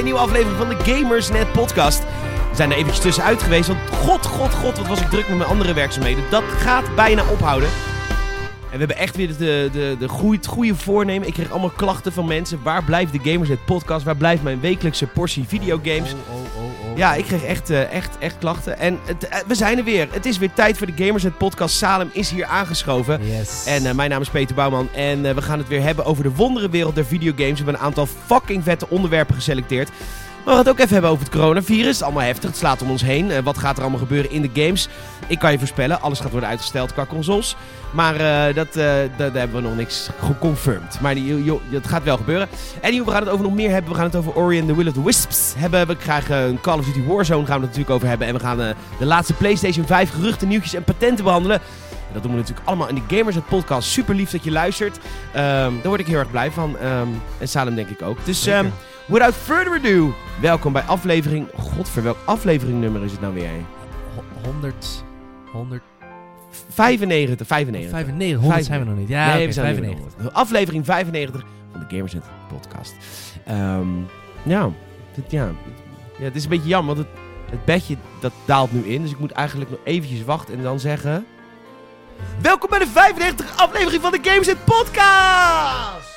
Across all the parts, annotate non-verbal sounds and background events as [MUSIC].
een nieuwe aflevering van de Gamersnet podcast. We zijn er eventjes tussenuit geweest, want god, god, god, wat was ik druk met mijn andere werkzaamheden. Dat gaat bijna ophouden. En we hebben echt weer de, de, de goeie, het goede voornemen. Ik kreeg allemaal klachten van mensen. Waar blijft de Gamersnet podcast? Waar blijft mijn wekelijkse portie videogames? Oh, oh. Ja, ik kreeg echt, eh, echt, echt klachten. En het, eh, we zijn er weer. Het is weer tijd voor de Gamersnet podcast. Salem is hier aangeschoven. Yes. En eh, mijn naam is Peter Bouwman en we gaan het weer hebben over de wonderenwereld der videogames. We hebben een aantal fucking vette onderwerpen geselecteerd. Maar we gaan het ook even hebben over het coronavirus. Allemaal heftig, het slaat om ons heen. Eh, wat gaat er allemaal gebeuren in de games? Ik kan je voorspellen, alles gaat worden uitgesteld qua consoles. Maar eh, dat, eh, daar, hebben we nog niks geconfirmed. Maar die, joh, het gaat wel gebeuren. En we gaan het over nog meer hebben. We gaan het over Ori and the Will of the Wisps hebben. We krijgen een Call of Duty Warzone gaan we het natuurlijk over hebben. En we gaan de laatste PlayStation 5 geruchten, nieuwtjes en patenten behandelen. En dat doen we natuurlijk allemaal in de Gamers het podcast. Super lief dat je luistert. Ehm, daar word ik heel erg blij van. Ehm, en Salem denk ik ook. Dus. Without further ado, welkom bij aflevering... Godver, welk afleveringnummer is het nou weer? Ho- 100, 100, 95, 95. 95, 100 zijn we nog niet. Ja, nee, we zijn nu 95. bij 100. Aflevering 95 van de Gamersnet podcast. Ehm, ja, het, ja, ja, het is een beetje jammer, want het, het bedje dat daalt nu in. Dus ik moet eigenlijk nog eventjes wachten en dan zeggen... Welkom bij de 95 aflevering van de Gamersnet podcast!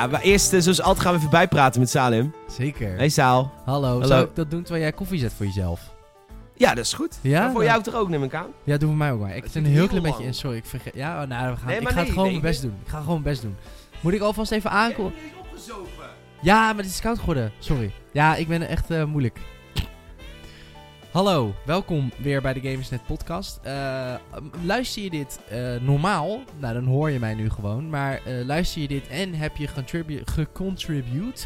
Ja, maar eerst, eh, zoals altijd, gaan we even bijpraten met Salim. Zeker. Hey Saal. Hallo. Hallo. Zou ik dat doen terwijl jij koffie zet voor jezelf? Ja, dat is goed. Ja? Maar voor jou toch ook, neem ik aan? Ja, doe voor mij ook maar. Ik zit een heel heel klein lang. beetje in. Sorry, ik vergeet. Ja, oh, nou, we gaan, Nee, ik ga nee, het gewoon nee, mijn best nee. doen. Ik ga gewoon mijn best doen. Moet ik alvast even aankomen? Ja, maar het is koud geworden. Sorry. Ja, ik ben echt eh, moeilijk. Hallo, welkom weer bij de Gamersnet podcast. Eh, luister je dit eh, normaal? Nou, dan hoor je mij nu gewoon. Maar eh, luister je dit en heb je gecontribu- gecontribute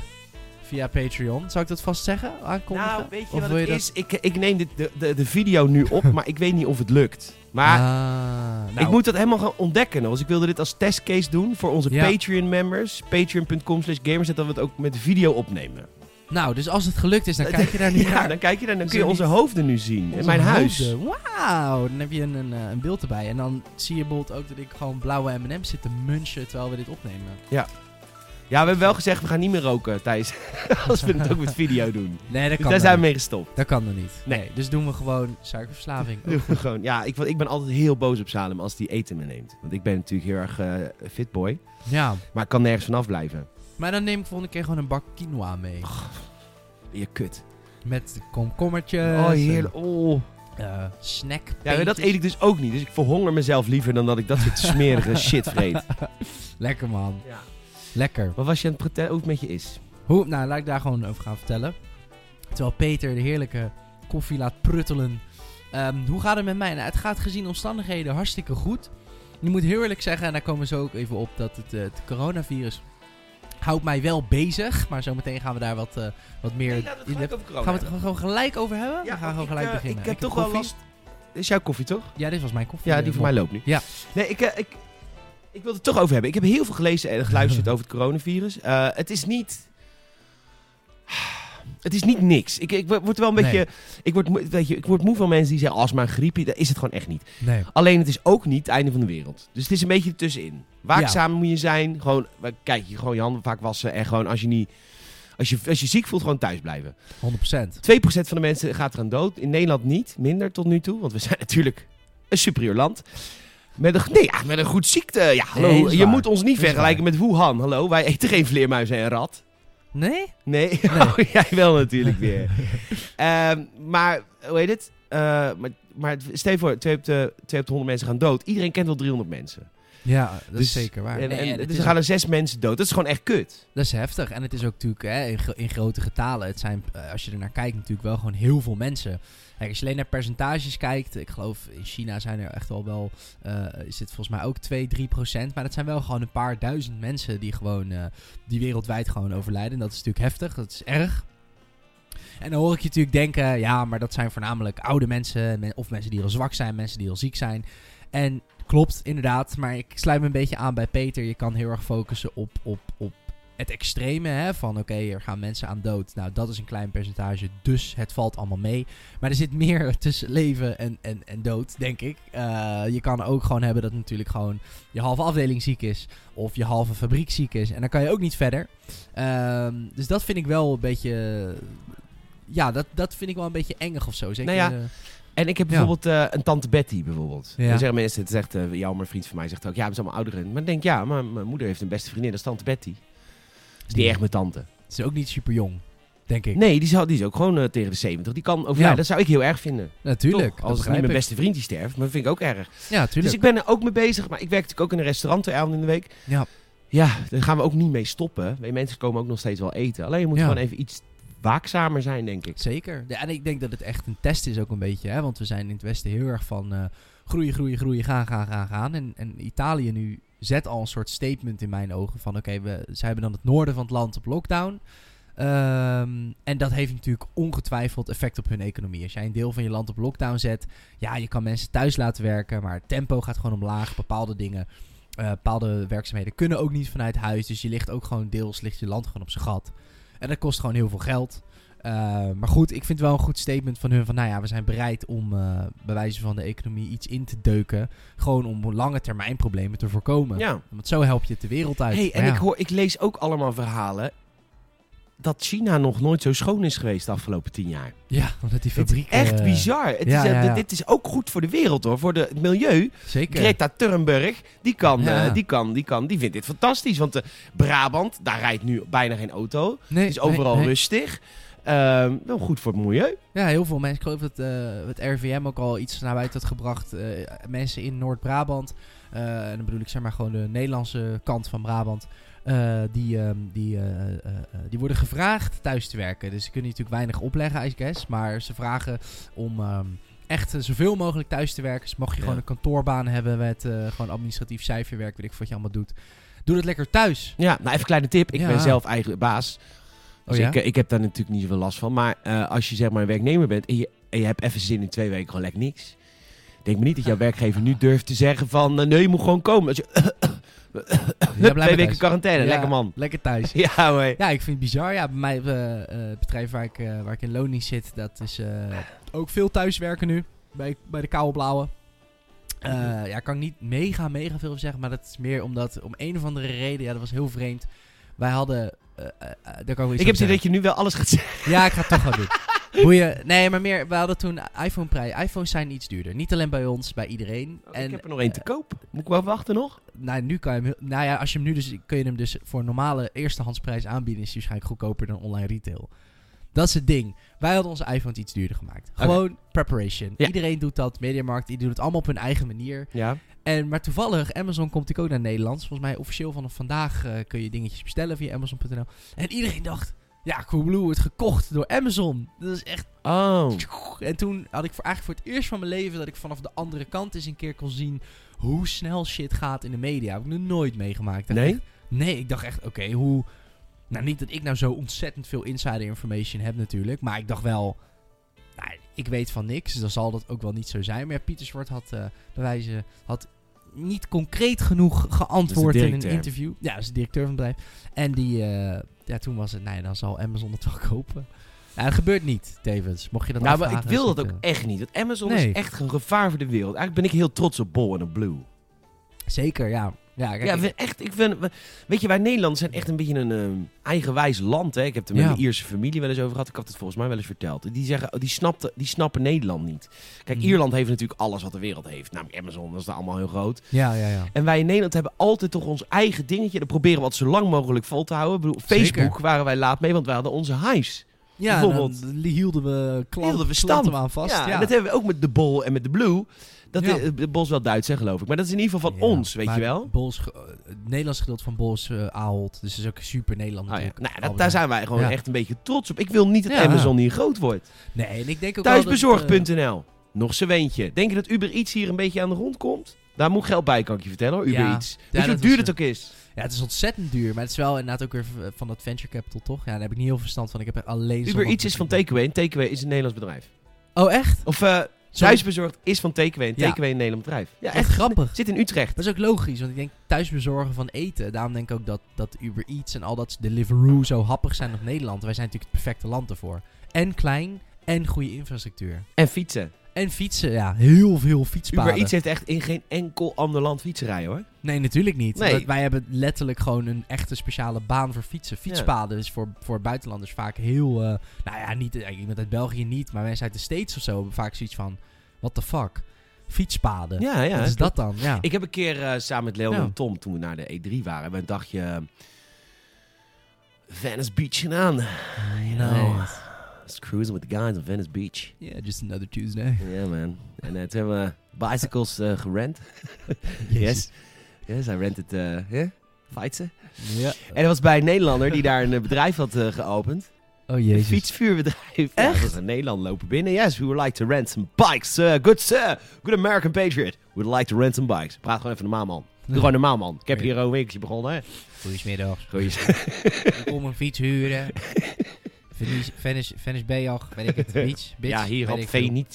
via Patreon? Zou ik dat vast zeggen? Aankondigen? Nou, weet je Of wat wil het is? Ik, ik neem dit, de, de, de video nu op, [LAUGHS] maar ik weet niet of het lukt. Maar Ah, nou, ik moet dat helemaal gaan ontdekken. Dus ik wilde dit als testcase doen voor onze Ja. Patreon-members. Patreon.com slash gamerset, dat we het ook met video opnemen. Nou, dus als het gelukt is, dan kijk je daar niet [LAUGHS] ja, naar. dan kijk je daar, dan kun je er onze hoofden nu zien. in mijn huis. Wauw, dan heb je een, een, eh, een beeld erbij. En dan zie je bijvoorbeeld ook dat ik gewoon blauwe M&M's zit te munchen terwijl we dit opnemen. Ja, we hebben wel gezegd, we gaan niet meer roken, Thijs. [LAUGHS] als we het ook met video doen. Nee, dat Dus kan daar zijn we mee gestopt. Dat kan dan niet. Nee. Nee. dus doen we gewoon suikerverslaving. Doen we Gewoon, ja, ik, ik ben altijd heel boos op Salem als die eten me neemt. Want ik ben natuurlijk heel erg eh fitboy. ja, Maar ik kan nergens vanaf blijven. Maar dan neem ik volgende keer gewoon een bak quinoa mee. Je kut. Met komkommertjes. Oh, heerlijk. Oh. en, eh, snack. Ja, maar dat eet ik dus ook niet. Dus ik verhonger mezelf liever dan dat ik dat soort smerige [LAUGHS] shit vreet. Lekker man. Ja. Lekker. Wat was je aan het vertellen hoe het met je is? Hoe, nou, laat ik daar gewoon over gaan vertellen. Terwijl Peter de heerlijke koffie laat pruttelen. Ehm, hoe gaat het met mij? Nou, het gaat gezien omstandigheden hartstikke goed. Ik moet heel eerlijk zeggen, en daar komen zo ook even op, dat het, eh, het coronavirus houdt mij wel bezig. Maar zometeen gaan we daar wat, eh, wat meer in de... Gaan we het gewoon gelijk over hebben? we gaan gewoon gelijk beginnen. Ik heb toch wel last... Dit is jouw koffie, toch? Ja, dit was mijn koffie. Ja, eh, die voor mij loopt nu. Ja. Nee, ik, eh, ik, ik wil het toch over hebben. Ik heb heel veel gelezen en geluisterd [LAUGHS] over het coronavirus. Eh, het is niet... Het is niet niks. Ik, ik word wel een Nee. beetje... Ik word, moe- weet je, ik word moe van mensen die zeggen... Als maar een griepje, dat is het gewoon echt niet. Nee. Alleen het is ook niet het einde van de wereld. Dus het is een beetje ertussenin. Waakzaam moet je zijn. Gewoon, kijk, je gewoon je handen vaak wassen. En gewoon als je niet... Als je, als je ziek voelt, gewoon thuis blijven. 100%. 2% van de mensen gaat eraan dood. In Nederland niet. Minder tot nu toe. Want we zijn [LAUGHS] natuurlijk een superieur land. Met een, nee, ja, met een goed ziekte. Ja, hallo. Nee, je moet ons niet vergelijken met Wuhan. Hallo, wij eten geen vleermuizen en rat. Nee? Nee, [LAUGHS] Oh, jij wel natuurlijk weer. [LAUGHS] Ehm, maar, hoe heet het? Eh, maar, maar stel je voor, 2 op, de, 2 op de 100 mensen gaan dood. Iedereen kent wel 300 mensen. Ja, dat Dus- is zeker waar. En, dus is er gaan er zes mensen dood. Dat is gewoon echt kut. Dat is heftig. En het is ook natuurlijk hè, in, in grote getalen. Het zijn, eh, als je er naar kijkt, natuurlijk wel gewoon heel veel mensen. Kijk, als je alleen naar percentages kijkt. Ik geloof in China zijn er echt wel wel. eh, is het volgens mij ook 2, 3 procent. Maar dat zijn wel gewoon een paar duizend mensen die gewoon. eh, die wereldwijd gewoon overlijden. En dat is natuurlijk heftig. Dat is erg. En dan hoor ik je natuurlijk denken. Ja, maar dat zijn voornamelijk oude mensen. men- Of mensen die al zwak zijn. Mensen die al ziek zijn. En klopt, inderdaad. Maar ik sluit me een beetje aan bij Peter. Je kan heel erg focussen op, op, op het extreme. Hè? Van oké, er gaan mensen aan dood. Nou, dat is een klein percentage. Dus het valt allemaal mee. Maar er zit meer [LAUGHS] tussen leven en, en, en dood, denk ik. Eh, je kan ook gewoon hebben dat natuurlijk gewoon je halve afdeling ziek is. Of je halve fabriek ziek is. En dan kan je ook niet verder. Ehm, dus dat vind ik wel een beetje. Ja, dat, dat vind ik wel een beetje engig of zo. Zeker, Nou ja, eh, En ik heb Ja. bijvoorbeeld eh, een tante Betty bijvoorbeeld. Ja. Dan zeggen mensen, het zegt eh jou, maar een vriend van mij zegt ook, ja, we zijn allemaal ouderen. Maar ik denk, ja, maar mijn moeder heeft een beste vriendin, dat is tante Betty. Dat is niet Ja. echt mijn tante. het is ook niet super jong, denk ik. Nee, die is, die is ook gewoon eh, tegen de 70. Die kan overlijden. Ja. Dat zou ik heel erg vinden. Natuurlijk. Toch? Als het niet mijn beste vriend die sterft, maar dat vind ik ook erg. Ja, Dus tuurlijk. ik ben er ook mee bezig. Maar ik werk natuurlijk ook in een restaurant twee avonden in de week. Ja. Ja, daar gaan we ook niet mee stoppen. Mensen komen ook nog steeds wel eten. Alleen je moet gewoon even iets waakzamer zijn, denk ik. Zeker. En ik denk dat het echt een test is ook een beetje. Hè? Want we zijn in het Westen heel erg van eh, groeien, groeien, groeien, gaan, gaan, gaan, gaan. En, en Italië nu zet al een soort statement in mijn ogen van... Oké, we hebben dan het noorden van het land op lockdown. Ehm, en dat heeft natuurlijk ongetwijfeld effect op hun economie. Als jij een deel van je land op lockdown zet... Ja, je kan mensen thuis laten werken, maar het tempo gaat gewoon omlaag. Bepaalde dingen, eh, bepaalde werkzaamheden kunnen ook niet vanuit huis. Dus je ligt ook gewoon deels, ligt je land gewoon op zijn gat. En dat kost gewoon heel veel geld. Uh, maar goed, ik vind wel een goed statement van hun van, nou ja, we zijn bereid om uh, bij wijze van de economie iets in te deuken. Gewoon om lange termijn problemen te voorkomen. Ja. Want zo help je het de wereld uit. Hey, en ja, ik, hoor, ik lees ook allemaal verhalen dat China nog nooit zo schoon is geweest de afgelopen tien jaar. Ja, omdat die Het is fabriek... echt eh, bizar. Het ja, is, eh, ja, ja. Dit is ook goed voor de wereld hoor, voor de, het milieu. Zeker. Greta Thunberg, die kan, eh, die, kan, die, kan, die vindt dit fantastisch. Want Brabant, daar rijdt nu bijna geen auto. Nee, Het is overal nee, rustig. Ehm, wel goed voor het milieu. Ja, heel veel mensen. Ik geloof dat het RVM ook al iets naar buiten had gebracht. mensen in Noord-Brabant. en dan bedoel ik zeg maar gewoon de Nederlandse kant van Brabant. Eh, die, ehm, die, eh, eh, die worden gevraagd thuis te werken. Dus ze kunnen natuurlijk weinig opleggen, I guess. Maar ze vragen om ehm, echt zoveel mogelijk thuis te werken. Dus mocht je Ja. gewoon een kantoorbaan hebben met gewoon administratief cijferwerk, weet ik wat je allemaal doet. Doe dat lekker thuis. Ja, nou even een kleine tip. Ik Ja. ben zelf eigen baas. Dus Oh ja? ik, ik heb daar natuurlijk niet zoveel last van. Maar als je zeg maar een werknemer bent en je, en je hebt even zin in twee weken gewoon lekker niks. Denk me niet dat jouw [LAUGHS] werkgever nu durft te zeggen van nee, je moet gewoon komen. Als je, twee weken quarantaine, lekker man. Lekker thuis. [LAUGHS] Ja, hoor. Ja, ik vind het bizar. Ja, bij mij, eh, eh, het bedrijf waar ik, eh, waar ik in loning zit, dat is eh, ook veel thuiswerken nu. Bij, bij de Koude Blauwe. Eh, ja, kan ik niet mega, mega veel zeggen. Maar dat is meer omdat, om een of andere reden, ja, dat was heel vreemd. Wij hadden... eh, eh, eh, daar kan ik Ik heb zin dat je nu wel alles gaat zeggen. zeggen. Ja, ik ga het toch wel doen. [LAUGHS] Boeien. Nee, maar meer, we hadden toen iPhone-prijs. iPhones zijn iets duurder. Niet alleen bij ons, bij iedereen. Oh, ik heb er nog één te eh, koop. Moet ik wel wachten nog? nou, nu kan je hem... Nou ja, als je hem nu dus... Kun je hem dus voor een normale eerstehandsprijs aanbieden... is hij waarschijnlijk goedkoper dan online retail. Dat is het ding. Wij hadden onze iPhone iets duurder gemaakt. Gewoon preparation. Ja. Iedereen doet dat. Mediamarkt, die doet het allemaal op hun eigen manier. Ja. En, maar toevallig, Amazon komt natuurlijk ook naar Nederland. Volgens mij officieel vanaf vandaag eh, kun je dingetjes bestellen via Amazon.nl. En iedereen dacht... Ja, Coolblue wordt gekocht door Amazon. Dat is echt... Oh. En toen had ik voor, eigenlijk voor het eerst van mijn leven... dat ik vanaf de andere kant eens een keer kon zien... hoe snel shit gaat in de media. Heb ik nog nooit meegemaakt. Nee? echt- nee, ik dacht echt, oké, hoe... Nou, niet dat ik nou zo ontzettend veel insider information heb natuurlijk. Maar ik dacht wel... Nou, ik weet van niks. Dus dan zal dat ook wel niet zo zijn. Maar ja, Pieter Zwart had eh bij wijze... Had niet concreet genoeg geantwoord in een interview. Ja, dat is de directeur van het bedrijf. En die... eh, ja, toen was het... Nee, dan zal Amazon het wel [LAUGHS] kopen. Nou, dat gebeurt niet, tevens. Mocht je dat Nou, maar ik wil dat ook eh, echt niet. Want Amazon Nee. is echt een gevaar voor de wereld. Eigenlijk ben ik heel trots op Bol en op Blue. Zeker, ja. Ja, kijk, Ja, ik- we, echt, ik vind, we- weet je, wij Nederlanders zijn echt een beetje een ehm, eigenwijs land. Hè? Ik heb het er met Ja. mijn Ierse familie wel eens over gehad. Ik had het volgens mij wel eens verteld. Die zeggen, die, snapten, die snappen Nederland niet. Kijk, Mhm. Ierland heeft natuurlijk alles wat de wereld heeft. Namelijk Amazon, dat is daar allemaal heel groot. ja, ja, ja. En wij in Nederland hebben altijd toch ons eigen dingetje. Dat proberen we wat zo lang mogelijk vol te houden. Ik bedoel, Zeker. Facebook waren wij laat mee, want wij hadden onze highs. Ja, Bijvoorbeeld. dan hielden we klant, Hielden we klanten stand. aan vast. ja, Ja, en dat hebben we ook met de Bol en met de Blue. Dat Ja. is wel Duits, hè, geloof ik. Maar dat is in ieder geval van Ja, ons, weet je wel. Bols, ge- eh, het Nederlands gedeelte van Bols uh, Ahold. Dus dat is ook super Nederland Oh, ja. natuurlijk. Nou, dat, daar zijn wij gewoon echt een beetje trots op. Ik wil niet dat. Amazon hier groot wordt. Nee, en ik denk ook eh, Thuisbezorgd.nl. Nog z'n weentje. Denk je dat Uber Eats hier een beetje aan de grond komt? Daar moet geld bij, kan ik je vertellen hoor. Uber. Ja, Weet je hoe duur is, het eh, ook is? ja, het is ontzettend duur. Maar het is wel inderdaad ook weer van dat venture capital, toch? Ja, daar heb ik niet heel veel verstand van. Ik heb er alleen... Uber Eats is van Takeaway. En Takeaway is een Nederlands bedrijf. Oh, echt? Of, eh, Zo- Thuisbezorgd is van Takeaway. En Ja. Takeaway een Nederland bedrijf. Ja, Echt grappig. Zit in Utrecht. Dat is ook logisch, want ik denk thuisbezorgen van eten. Daarom denk ik ook dat, dat Uber Eats en al dat Deliveroo zo happig zijn op Nederland. Wij zijn natuurlijk het perfecte land ervoor. En klein en goede infrastructuur. En fietsen. En fietsen, ja, heel veel fietspaden. Uber Eats heeft echt in geen enkel ander land fietserij hoor. Nee, natuurlijk niet. Nee. Want wij hebben letterlijk gewoon een echte speciale baan voor fietsen. Fietspaden is voor, voor buitenlanders vaak heel... eh, nou ja, niet, eh, iemand uit België niet, maar mensen uit de States of zo hebben vaak zoiets van... What the fuck? Fietspaden. Ja, ja. Wat is dat dan? Ja. Ik heb een keer eh, samen met Leon Ja. en Tom, toen we naar de E3 waren, we een dagje Venice Beach gedaan. You know. Just cruising with the guys on Venice Beach. Yeah, just another Tuesday. Yeah man. En eh, toen hebben we bicycles gerent. Jezus. [LAUGHS] Yes. Yes, I rented, eh yeah, fietsen. Ja. En dat was bij een Nederlander die daar een eh, bedrijf had eh, geopend. Oh Een jezus. fietsvuurbedrijf. Ja, Echt? dat was in Nederland lopen binnen. Yes, we would like to rent some bikes. Uh, good sir. Good American patriot. We would like to rent some bikes. Praat gewoon even normaal, man. Doe gewoon normaal, man. Ik heb hier een weekje begonnen, hè. Goedemiddag. Goeie. [LAUGHS] Ik kom een fiets huren. [LAUGHS] Venice, Venice, Venice Bayach, weet ik het, [LAUGHS] beach, beach. ja, hier op ik veel.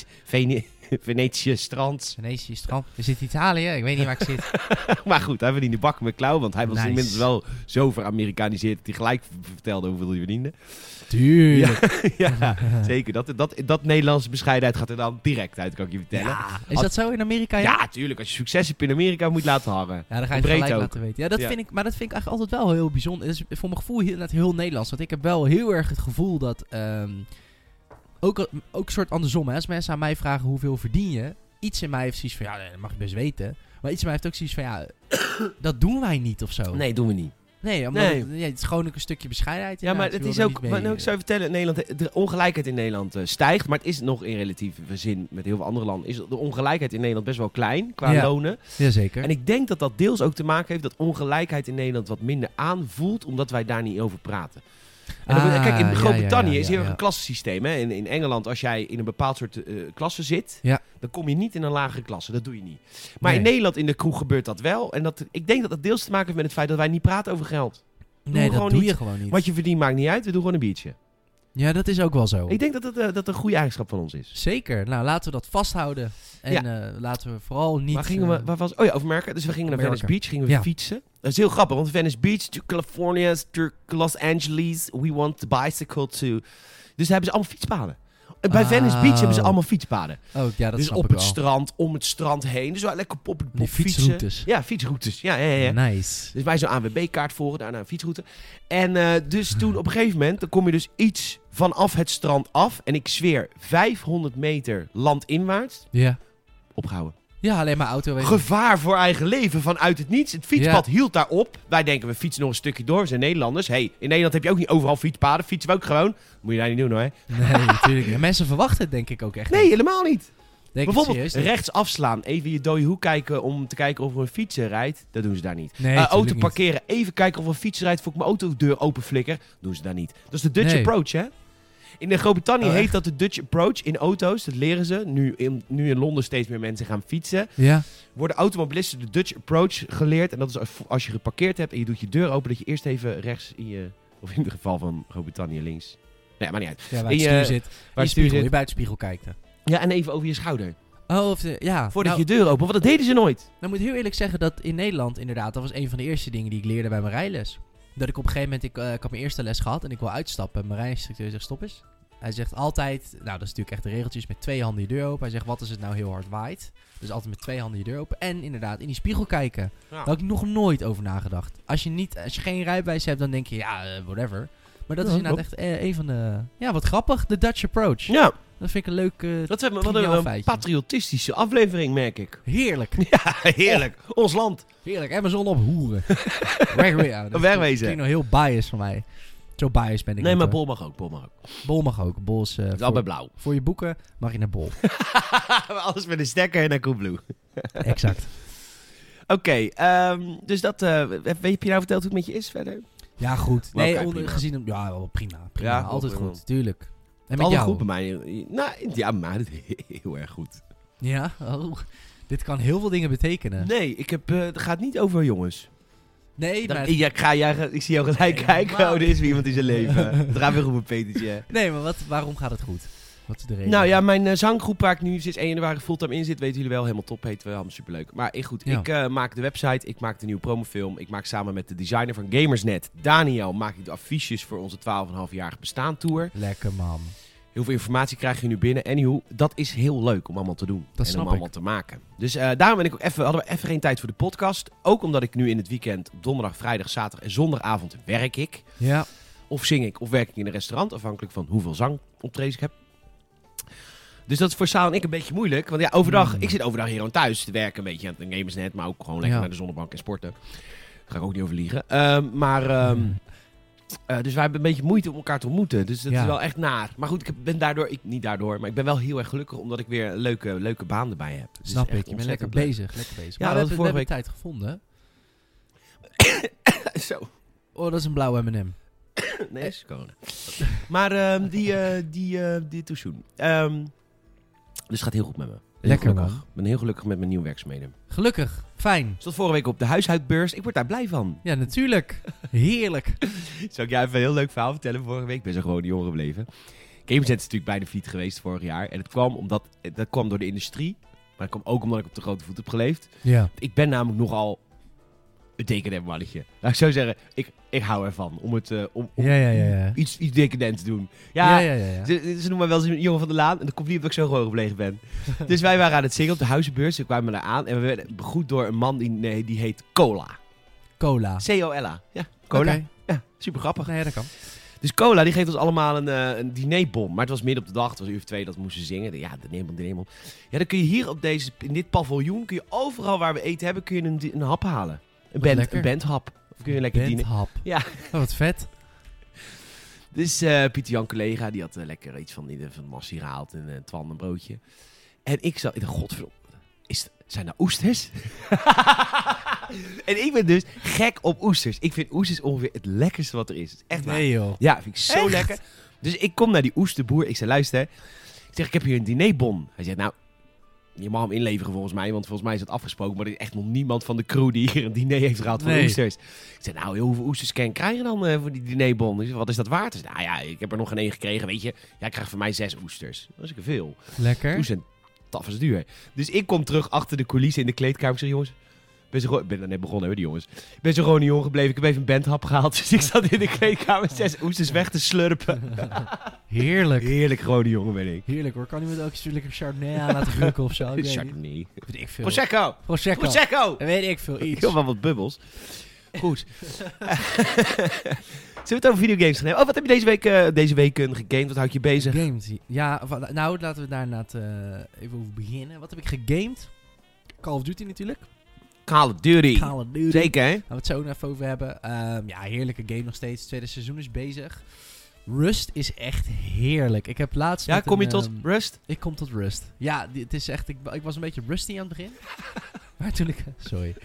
Venetië, [LAUGHS] Vene Venetië strand. Venetië strand. Zitten in Italië, ik weet niet waar ik zit. [LAUGHS] maar goed, hij verdiende bakken met klauw. Want hij was Nice. inmiddels wel zo veramerikaniseerd dat hij gelijk vertelde hoeveel hij verdiende. Tuurlijk. [LAUGHS] ja, zeker. Dat, dat, dat Nederlandse bescheidenheid gaat er dan direct uit, kan ik je vertellen. Ja, is dat zo in Amerika? Ja, Ja, tuurlijk. Als je succes hebt in Amerika, moet je laten hangen. Ja, dan ga je het gelijk ook. laten weten. Ja, dat. Vind ik, maar dat vind ik eigenlijk altijd wel heel bijzonder. Het is voor mijn gevoel heel, net heel Nederlands. Want ik heb wel heel erg het gevoel dat... ehm, ook, ook een soort andersom. Hè. Als mensen aan mij vragen hoeveel verdien je... Iets in mij heeft zoiets van... Ja, nee, dat mag je best weten. Maar iets in mij heeft ook zoiets van... Ja, [COUGHS] dat doen wij niet of zo. Nee, doen we niet. Nee, omdat Nee. Het, ja, het is gewoon ook een stukje bescheidenheid. Ja, maar het is ook, maar nou, ik zou je vertellen, Nederland, de ongelijkheid in Nederland eh, stijgt, maar het is nog in relatieve zin met heel veel andere landen, is de ongelijkheid in Nederland best wel klein qua Ja. lonen. Jazeker. En ik denk dat dat deels ook te maken heeft dat ongelijkheid in Nederland wat minder aanvoelt, omdat wij daar niet over praten. En dan- Ah, kijk, in Groot-Brittannië is heel erg een klassensysteem. Hè? In, in Engeland, als jij in een bepaald soort eh, klasse zit, dan kom je niet in een lagere klasse. Dat doe je niet. Maar Nee. in Nederland, in de kroeg, gebeurt dat wel. En dat, ik denk dat dat deels te maken heeft met het feit dat wij niet praten over geld. nee, dat doe niet. je gewoon niet. Wat je verdient maakt niet uit, we doen gewoon een biertje. Ja, dat is ook wel zo. Ik denk dat dat, eh, dat een goede eigenschap van ons is. Zeker. Nou, laten we dat vasthouden. En eh, laten we vooral niet... waar gingen we, eh, waar was, oh ja, over Amerika. Dus we gingen naar. Venice Beach, gingen we Ja. fietsen. Dat is heel grappig, want Venice Beach to California to Los Angeles. We want the bicycle to... Dus daar hebben ze allemaal fietspaden. Bij Oh. Venice Beach hebben ze allemaal fietspaden. Oh, ja, dat dus op het wel. strand, om het strand heen. Dus wel lekker op het fietsen. fietsroutes. Ja, fietsroutes. Ja, ja, ja. Nice. Dus wij zo'n ANWB-kaart volgen, daarna een fietsroute. En eh, dus toen op een gegeven moment, dan kom je dus iets vanaf het strand af. En ik zweer, 500 meter landinwaarts, Ja. opgehouden. Ja, alleen maar auto. Gevaar voor eigen leven vanuit het niets. Het fietspad hield daar op. Wij denken, we fietsen nog een stukje door. We zijn Nederlanders. hey, in Nederland heb je ook niet overal fietspaden. Fietsen we ook gewoon. Moet je daar niet doen hoor. Nee, [LAUGHS] natuurlijk niet. Mensen verwachten het denk ik ook echt Nee, niet. helemaal niet. Denk Bijvoorbeeld serieus rechts afslaan. Even je dode hoek kijken om te kijken of er een fietser rijdt. Dat doen ze daar niet. Nee, Eh, auto niet. parkeren. Even kijken of er een fietser rijdt voor ik mijn autodeur open flikker. Doen ze daar niet. Dat is de Dutch Nee. approach hè. In de Groot-Brittannië Oh, heet dat de Dutch approach in auto's. Dat leren ze. Nu in, nu in Londen steeds meer mensen gaan fietsen. Ja. Worden automobilisten de Dutch approach geleerd. En dat is als, je geparkeerd hebt en je doet je deur open. Dat je eerst even rechts in je... Of in het geval van Groot-Brittannië links. Nee, maar niet uit. ja, waar je- stuur zit. Waar je, spiegel, zit. je buitenspiegel kijkt. hè. Ja, en even over je schouder. Oh, of de, ja. Voordat nou, je deur open. Want dat deden ze nooit. Nou moet ik heel eerlijk zeggen dat in Nederland inderdaad, dat was een van de eerste dingen die ik leerde bij mijn rijles. Dat ik op een gegeven moment, ik, eh, ik had mijn eerste les gehad en ik wil uitstappen. Mijn rijinstructeur zegt stop eens. Hij zegt altijd, nou dat is natuurlijk echt de regeltjes, met twee handen je deur open. Hij zegt wat als het nou heel hard waait. Dus altijd met twee handen je deur open. En inderdaad in die spiegel kijken. Daar had ik nog nooit over nagedacht. Als je, niet, als je geen rijbewijs hebt, dan denk je ja, eh, whatever. Maar dat is Ja, inderdaad echt eh, een van de... Ja, wat grappig. De Dutch approach. Ja, Dat vind ik een leuk... dat hebben we wat triviaal een patriotistische aflevering, merk ik. Heerlijk. [LAUGHS] Ja, heerlijk. Ons land. Heerlijk. Amazon op hoeren. [LAUGHS] Wegwezen. Dat Wegwezen. klinkt nog heel biased van mij. Zo biased ben ik Nee, niet, maar. Bol mag ook. Bol mag ook. Bol mag ook. Bol is... eh, is voor, allebei blauw. voor je boeken mag je naar Bol. [LAUGHS] Alles met een stekker en een Coolblue. exact. Oké, ehm, dus dat... eh, heb, je nou verteld hoe het met je is verder? Ja, goed. Nee, prima. gezien... hem- Ja, wel prima. Prima. Ja, Altijd goed. Tuurlijk. En met Alle jou? goed bij mij. Nou, ja, maar het heel erg goed. Ja? Oh. Dit kan heel veel dingen betekenen. Nee, ik heb, eh, het gaat niet over jongens. Nee, Dan- maar... ja, ik, ga, ja, ik zie jou gelijk Nee, kijken. helemaal Oh, er is weer iemand in zijn leven. [LAUGHS] Het gaat weer op een petertje. Nee, maar wat, waarom gaat het goed? Wat is de reden? Nou ja, mijn eh, zanggroep waar ik nu sinds 1 januari fulltime in zit, weten jullie wel, helemaal top heet. We allemaal superleuk. Maar eh, goed, Ja. ik eh, maak de website, ik maak de nieuwe promofilm. Ik maak samen met de designer van Gamersnet, Daniel, maak ik de affiches voor onze 12,5-jarige bestaantour. Lekker man. Heel veel informatie krijg je nu binnen. Anyhow, dat is heel leuk om allemaal te doen. en om ik. allemaal te maken. Dus daarom ben ik ook even, hadden we even geen tijd voor de podcast. Ook omdat ik nu in het weekend, donderdag, vrijdag, zaterdag en zondagavond werk ik. Ja. Of zing ik, of werk ik in een restaurant, afhankelijk van hoeveel zangoptredens ik heb. Dus dat is voor Saal en ik een beetje moeilijk. Want ja, overdag, Mm. ik zit overdag hier gewoon thuis te werken, een beetje aan het gamersnet, maar ook gewoon lekker Ja. naar de zonnebank en sporten. Daar ga ik ook niet over liegen. Ehm, maar, ehm, eh, dus wij hebben een beetje moeite om elkaar te ontmoeten. Dus dat Ja. is wel echt naar. Maar goed, ik ben daardoor, ik, niet daardoor, maar ik ben wel heel erg gelukkig omdat ik weer een leuke, leuke baan erbij heb. Dus Snap ik. Je bent lekker bezig. Lekker bezig. Ja, maar dat we hebben, we vorige hebben tijd gevonden. [COUGHS] Zo. Oh, dat is een blauwe M&M. [COUGHS] Nee, is corona. Maar ehm, die, eh die, eh die toezoen. Ehm, dus het gaat heel goed met me. Heel Lekker, gelukkig. man. Ik ben heel gelukkig met mijn nieuwe werkzaamheden. Gelukkig. Fijn. Stond vorige week op de huishoudbeurs. Ik word daar blij van. Ja, natuurlijk. Heerlijk. [LAUGHS] Zal ik jou even een heel leuk verhaal vertellen vorige week? Ik ben zo gewoon jongen gebleven. Gameset is natuurlijk bij de fiets geweest vorig jaar. En het kwam, omdat, dat kwam door de industrie. Maar het kwam ook omdat ik op de grote voet heb geleefd. Ja. Ik ben namelijk nogal een decadent. Laat ik zo zeggen, ik, ik hou ervan om, het, eh, om, om Ja, ja, ja. iets, iets decadent te doen. Ja. Ze, ze noemen mij wel eens een jongen van de laan. En dat komt niet omdat ik zo gewoon gebleven ben. [LAUGHS] dus wij waren aan het zingen op de huizenbeurs. We kwamen daar aan. En we werden begroet door een man die, nee, die heet Cola. Cola. C-O-L-A. Ja, Cola. Ja, super grappig. Nee, dat kan. Dus Cola die geeft ons allemaal een, eh, een dinerbom. Maar het was midden op de dag. Het was uur of twee dat we moesten zingen. Ja, de dinerbom, dinerbom. Ja, dan kun je hier op deze, in dit paviljoen, kun je overal waar we eten hebben, kun je een, een hap halen. Een, band, lekker. een bandhap. Of kun je lekker dienen. Ja. Oh, [LAUGHS] wat vet. Dus eh, Pieter Jan collega, die had eh, lekker iets van, die, van Massie gehaald en uh, Twan een broodje. En ik zat, ik dacht, godverdomme, is, zijn dat oesters? [LAUGHS] en ik ben dus gek op oesters. Ik vind oesters ongeveer het lekkerste wat er is. Echt waar. Nee, joh. Ja, vind ik zo Echt? lekker. Dus ik kom naar die oesterboer. Ik zei, luister. Ik zeg, ik heb hier een dinerbon. Hij zegt, nou, je mag hem inleveren volgens mij. Want volgens mij is het afgesproken. Maar er is echt nog niemand van de crew die hier een diner heeft gehad voor Nee. oesters. Ik zei, nou, joh, hoeveel oesters kan je krijgen dan eh, voor die dinerbon? Ik wat is dat waard? Zei, nou ja, ik heb er nog geen één gekregen, weet je. Jij krijgt van mij zes oesters. Dat is ik veel. Lekker. Oesters zijn taf is duur. Dus ik kom terug achter de coulissen in de kleedkamer. Ik zeg, jongens, ben, zo gewoon- ik ben net begonnen, hè, die jongens. Ik ben zo gewoon een jongen gebleven. Ik heb even een bandhap gehaald. [LAUGHS] Dus ik zat in de kleedkamer zes oesters weg te slurpen. [LAUGHS] Heerlijk. Heerlijk gewone jongen ben ik. Heerlijk hoor. Kan iemand ook eens lekker Chardonnay aan laten rukken of zo? Ik weet niet. Chardonnay. Weet ik veel. Prosecco. Prosecco. Prosecco. Weet ik veel. Iets. Heel wel wat bubbels. [LAUGHS] Goed. Zullen we het over videogames gaan hebben? Oh, wat heb je deze week, eh, deze weken gegamed? Wat houdt je bezig? Games. Ja, nou laten we daar inderdaad eh, even over beginnen. Wat heb ik gegamed? Call of Duty natuurlijk. Call of Duty. Call of Duty. Zeker, hè? Gaan we het zo nog even over hebben. Ehm, ja, heerlijke game nog steeds. Het tweede seizoen is bezig. Rust is echt heerlijk. Ik heb laatst. Ja, kom je een, tot ehm, rust? Ik kom tot rust. Ja, het is echt. Ik, ik was een beetje rusty aan het begin. [LAUGHS] maar toen ik. Sorry.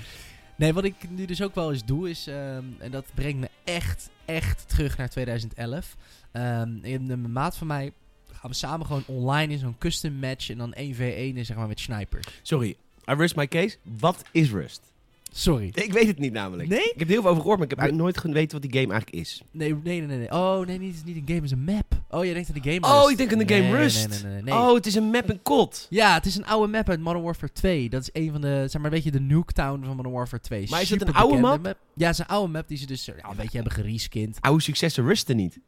Nee, wat ik nu dus ook wel eens doe is. ehm, en dat brengt me echt, echt terug naar 2011. Ehm in een maat van mij gaan we samen gewoon online in zo'n custom match. En dan 1v1 zeg maar met snipers. Sorry, I rest my case. Wat is rust? Sorry. Ik weet het niet namelijk. Nee? Ik heb er heel veel over gehoord, maar ik heb eigenlijk nooit geweten wat die game eigenlijk is. Nee, nee, nee, nee. Oh, nee, niet, het is niet een game, het is een map. Oh, jij denkt aan de game Oh, ik denk aan de game Nee, Rust. Nee, nee, nee, nee. Oh, het is een map en kot. Ja, het is een oude map uit Modern Warfare 2. Dat is een van de, zeg maar, weet je, de Nuketown van Modern Warfare 2. Maar is het een oude map? Ja, het is een oude map die ze dus ja, een beetje hebben gereskind. Oude successen rusten niet.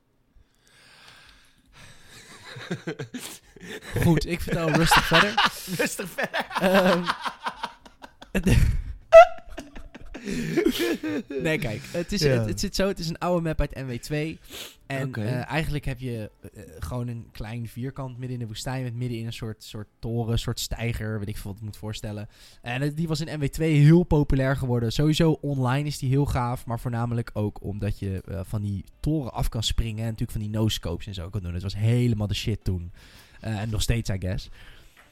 Goed, ik vertel rustig verder. [LAUGHS] Rustig verder. Ehm, [LAUGHS] [LAUGHS] nee, kijk, het, is, Ja. het, het zit zo, het is een oude map uit NW2. En eh, eigenlijk heb je eh, gewoon een klein vierkant midden in de woestijn met midden in een soort, soort toren, een soort steiger, weet ik veel wat ik moet voorstellen. En het- die was in NW2 heel populair geworden. Sowieso online is die heel gaaf, maar voornamelijk ook omdat je eh, van die toren af kan springen en natuurlijk van die no-scopes en zo kan doen. Het was helemaal de shit toen. Eh, en nog steeds, I guess.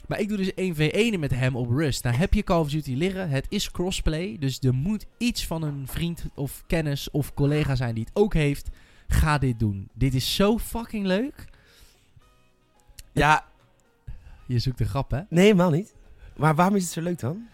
Maar ik doe dus 1v1 met hem op Rust. Nou heb je Call of Duty liggen. Het is crossplay. Dus er moet iets van een vriend of kennis of collega zijn die het ook heeft. Ga dit doen. Dit is zo fucking leuk. Ja, Je zoekt een grap, hè? nee, helemaal niet. Maar waarom is het zo leuk dan?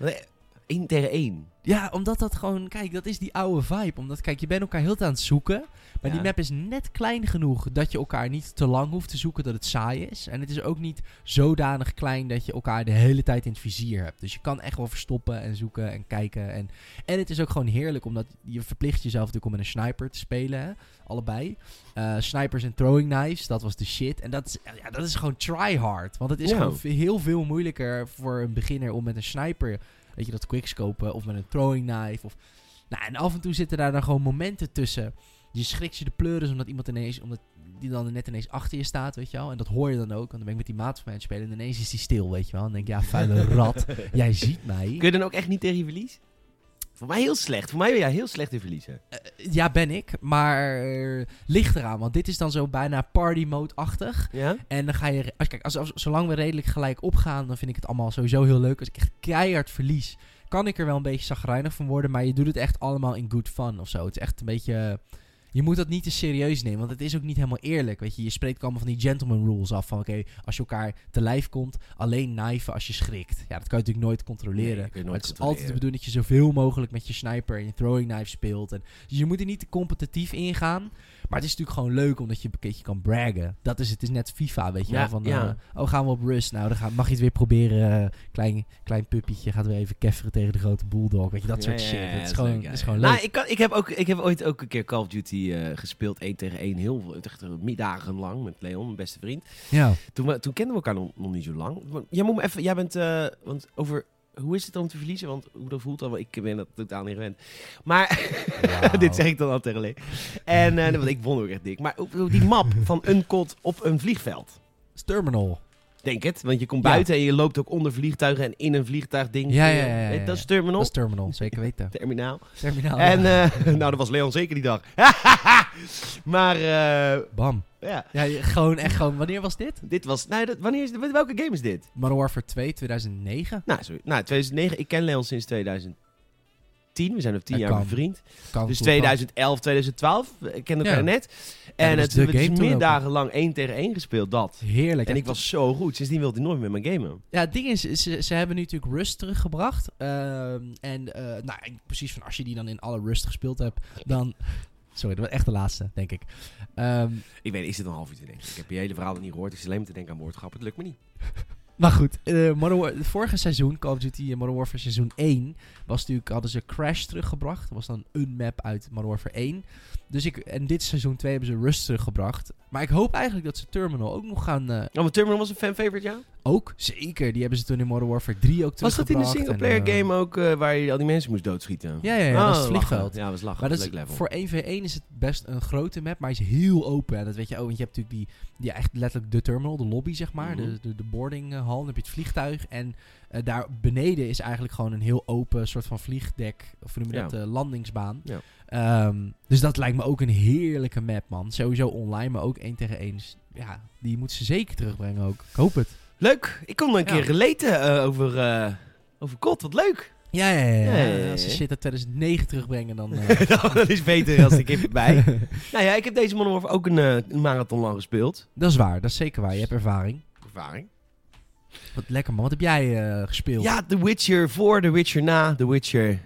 1 tegen 1. Ja, omdat dat gewoon, kijk, dat is die oude vibe. Omdat, kijk, je bent elkaar heel tijd aan het zoeken. Maar Ja. die map is net klein genoeg dat je elkaar niet te lang hoeft te zoeken dat het saai is. En het is ook niet zodanig klein dat je elkaar de hele tijd in het vizier hebt. Dus je kan echt wel verstoppen en zoeken en kijken. En, en het is ook gewoon heerlijk, omdat je verplicht jezelf natuurlijk om met een sniper te spelen. Hè? Allebei. Eh, snipers en throwing knives, dat was de shit. En dat is, ja, dat is gewoon try hard. Want het is gewoon heel veel moeilijker voor een beginner om met een sniper, weet je, dat quickscopen. Of met een throwing knife. Of, nou, en af en toe zitten daar dan gewoon momenten tussen. Je schrikt je de pleuris omdat iemand ineens, omdat die dan net ineens achter je staat, weet je wel. En dat hoor je dan ook, want dan ben ik met die maat van mij aan het spelen en ineens is die stil, weet je wel. En dan denk ik, ja, vuile [LAUGHS] rat, jij ziet mij. Kun je dan ook echt niet tegen je verlies? Voor mij heel slecht. Voor mij ben jij heel slecht in verliezen. Eh, ja, ben ik, maar eh, ligt eraan, want dit is dan zo bijna party mode-achtig. Ja? En dan ga je, als, kijk, als, als, zolang we redelijk gelijk opgaan, dan vind ik het allemaal sowieso heel leuk. Als ik echt keihard verlies, kan ik er wel een beetje zagrijnig van worden, maar je doet het echt allemaal in good fun of zo. Het is echt een beetje... Je moet dat niet te serieus nemen, want het is ook niet helemaal eerlijk. Weet je, je spreekt allemaal van die gentleman rules af. Van oké, als je elkaar te lijf komt, alleen knijven als je schrikt. Ja, dat kan je natuurlijk nooit controleren. Nee, maar het is controleren. altijd de bedoeling dat je zoveel mogelijk met je sniper en je throwing knife speelt. En, dus je moet er niet te competitief ingaan. Maar het is natuurlijk gewoon leuk omdat je een keertje kan braggen. Dat is het. is net FIFA, weet je Ja, wel. Van, ja. eh, oh, gaan we op rust? Nou, dan ga, mag je het weer proberen. eh, klein, klein puppietje gaat weer even kefferen tegen de grote bulldog. Weet je, dat soort shit. dat is gewoon, leuk, is gewoon Nou, leuk. ik, kan, ik, heb ook, ik heb ooit ook een keer Call of Duty eh, gespeeld, 1 tegen 1, heel veel, echt middagen lang met Leon, mijn beste vriend. Ja. Toen, we, toen kenden we elkaar nog, nog niet zo lang. Maar Jij moet me even, jij bent, want over, hoe is het dan om te verliezen? Want hoe dat voelt dan, ik ben dat totaal niet gewend. Maar, [LAUGHS] dit zeg ik dan al tegen Lee. En, eh, want ik won ook echt dik. Maar die map van Uncod op een vliegveld. Terminal. Denk het, want je komt buiten en je loopt ook onder vliegtuigen en in een vliegtuigding. Ja, ja, ja, ja. Dat is Terminal. Dat is Terminal, zeker weten. Terminaal. Terminaal. En, eh, [LAUGHS] nou, dat was Leon zeker die dag. [LAUGHS] maar, eh, Bam. ja. Gewoon echt gewoon. Wanneer was dit? Dit was, nou, dat, wanneer is, welke game is dit? Modern Warfare 2, 2009. Nou, sorry. nou, 2009. Ik ken Leon sinds 2010. We zijn op 10 Dat jaar kan. bevriend. Kan Dus goed, 2011, 2012. Ik ken elkaar Ja. net. En het we dus meer dagen lang 1 tegen 1 gespeeld. Dat. Heerlijk. En ik was zo goed. Sindsdien wilde hij nooit meer met me gamen. Ja, het ding is, ze, ze hebben nu natuurlijk Rust teruggebracht. Ehm, en eh, nou, precies van als je die dan in alle Rust gespeeld hebt, dan... Sorry, dat was echt de laatste, denk ik. Ehm, Ik weet, is het een half uur te denken. Ik heb je hele verhaal nog niet gehoord. Ik zit alleen maar te denken aan woordgrappen. Het lukt me niet. Maar goed, Modern War- vorige seizoen, Call of Duty eh, Modern Warfare seizoen 1, was natuurlijk, hadden ze Crash teruggebracht. Dat was dan een map uit Modern Warfare 1. Dus ik, en dit seizoen 2 hebben ze Rust teruggebracht. Maar ik hoop eigenlijk dat ze Terminal ook nog gaan... eh, Oh, maar Terminal was een fan-favorite, ja? Ook, zeker. Die hebben ze toen in Modern Warfare 3 ook Was dat in de singleplayer en, eh, game ook eh, waar je al die mensen moest doodschieten? Ja, ja, ja, dat is het lachen. vliegveld. Ja, was lachen. Maar dat is, level. voor 1v1 is het best een grote map, maar hij is heel open. En dat weet je ook, want je hebt natuurlijk die, die echt letterlijk de terminal, de lobby zeg maar, Mhm. de, de, de boardinghal. Dan heb je het vliegtuig en eh, daar beneden is eigenlijk gewoon een heel open soort van vliegdek, of noem je Ja. dat, eh, landingsbaan. Ja. Ehm, dus dat lijkt me ook een heerlijke map, man. Sowieso online, maar ook 1 tegen 1. Dus ja, die moeten ze zeker terugbrengen ook. Ik hoop het. Leuk. Ik kon een keer relaten eh, over, eh over COD. Wat leuk. Ja, ja, ja. ja. Als ze shit uit 2009 terugbrengen, dan... eh, [LAUGHS] dat is beter als ik even bij. [LAUGHS] nou ja, ik heb deze Warfare ook een, een marathon lang gespeeld. dat is waar, dat is zeker waar. Je hebt ervaring. Ervaring. Wat lekker man, wat heb jij gespeeld? Ja, The Witcher voor, The Witcher na, The Witcher...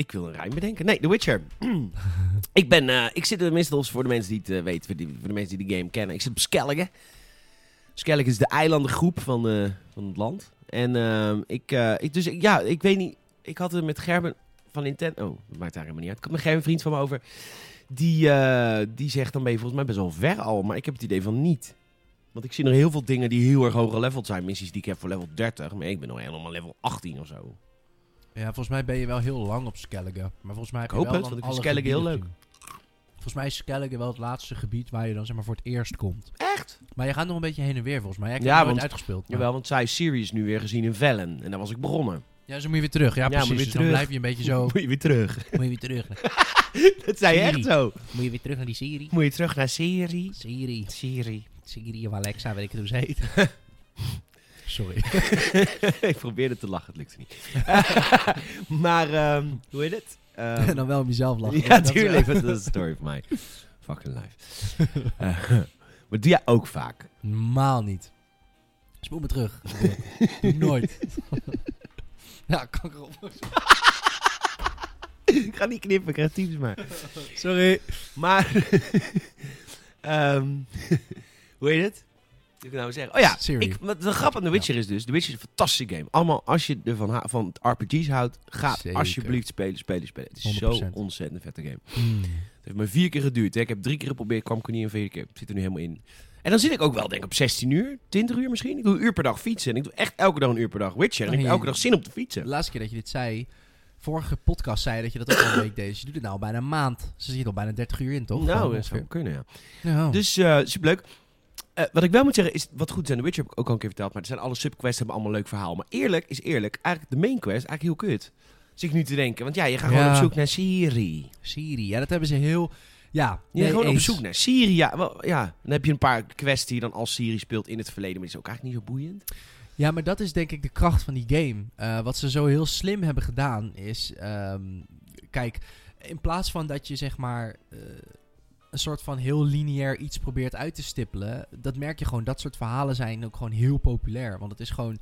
Ik wil een rijm bedenken. Nee, The Witcher. [CLEARS THROAT] ik ben, eh, ik zit tenminste voor de mensen die het eh, weten, voor, de mensen die de game kennen. Ik zit op Skellige. Skellige is de eilandengroep van, eh, van het land. En ehm, ik, ik, dus ja, ik weet niet. Ik had het met Gerben van Nintendo. Oh, dat maakt daar helemaal niet uit. Ik had met Gerben, een vriend van me over. Die, die zegt dan ben je volgens mij best wel ver al. Maar ik heb het idee van niet. Want ik zie nog heel veel dingen die heel erg hoog geleveld zijn. Missies die ik heb voor level 30. Maar ik ben nog helemaal level 18 of zo. Ja, volgens mij ben je wel heel lang op Skellige. Maar volgens mij heb Ik je hoop wel het, dan want ik vind Skellige heel gebieden gezien. Volgens mij is Skellige wel het laatste gebied waar je dan zeg maar voor het eerst komt. Echt? Maar je gaat nog een beetje heen en weer volgens mij. Jij hebt Ja, want- uitgespeeld. maar- Jawel, want zij is Sirius nu weer gezien in Vellen. En daar was ik begonnen. Ja, zo moet je weer terug. Ja, precies. moet weer Dus dan terug. blijf je een beetje zo... [LAUGHS] Moet je weer terug. [LAUGHS] moet je weer terug. [LAUGHS] dat zei je Siri. echt zo. Moet je weer terug naar die serie. Moet je terug naar Siri. Siri. Siri. Siri of Alexa, weet ik het hoe ze heet. Sorry. [LAUGHS] ik probeerde te lachen, het lukte niet. [LAUGHS] maar, ehm, hoe heet het? Ehm, en [LAUGHS] dan wel om jezelf lachen. ja, tuurlijk. Dat is een story van mij. Fucking life. Eh, maar doe jij ook vaak? Normaal niet. Spoel me terug. Doe nooit. ja, kan ik erop. ik ga niet knippen, ik krijg types maar. Sorry. Maar, ehm, hoe heet het? Ik nou zeggen? Oh ja, Siri. ik, wat de grap aan The Witcher is dus, The Witcher is een fantastische game. Allemaal, als je ervan van RPG's houdt, ga Zeker. alsjeblieft spelen, spelen, spelen. Het is zo 100%. ontzettend vette game. Hmm. Het heeft me vier keer geduurd. Hè. Ik heb drie keer geprobeerd, kwam ik er niet in, vier keer. Ik zit er nu helemaal in. En dan zit ik ook wel, denk ik, op 16 uur, 20 uur misschien. Ik doe een uur per dag fietsen. En ik doe echt elke dag een uur per dag Witcher. En ik heb Nee. elke dag zin om te De fietsen. laatste keer dat je dit zei, vorige podcast zei je dat je dat ook al een week deed. Dus je doet het nou al bijna een maand. Ze zit al bijna 30 uur in, toch? Nou, dat zou kunnen, ja. Ja. Dus eh superleuk. Eh, wat ik wel moet zeggen is, wat goed is aan The Witcher heb ik ook al een keer verteld, maar er zijn alle subquests hebben allemaal een leuk verhaal. Maar eerlijk is eerlijk, eigenlijk de main quest eigenlijk heel kut. Zit ik nu te denken, want ja, je gaat gewoon op zoek naar Siri. Siri, ja, dat hebben ze heel... Ja, Je nee, gaat gewoon op zoek naar Siri. Ja, wel, ja, dan heb je een paar quests die je dan als Siri speelt in het verleden, maar die is ook eigenlijk niet zo boeiend. Ja, maar dat is denk ik de kracht van die game. Eh, wat ze zo heel slim hebben gedaan is... ehm, kijk, in plaats van dat je zeg maar... eh, een soort van heel lineair iets probeert uit te stippelen... dat merk je gewoon, dat soort verhalen zijn ook gewoon heel populair. Want het is gewoon...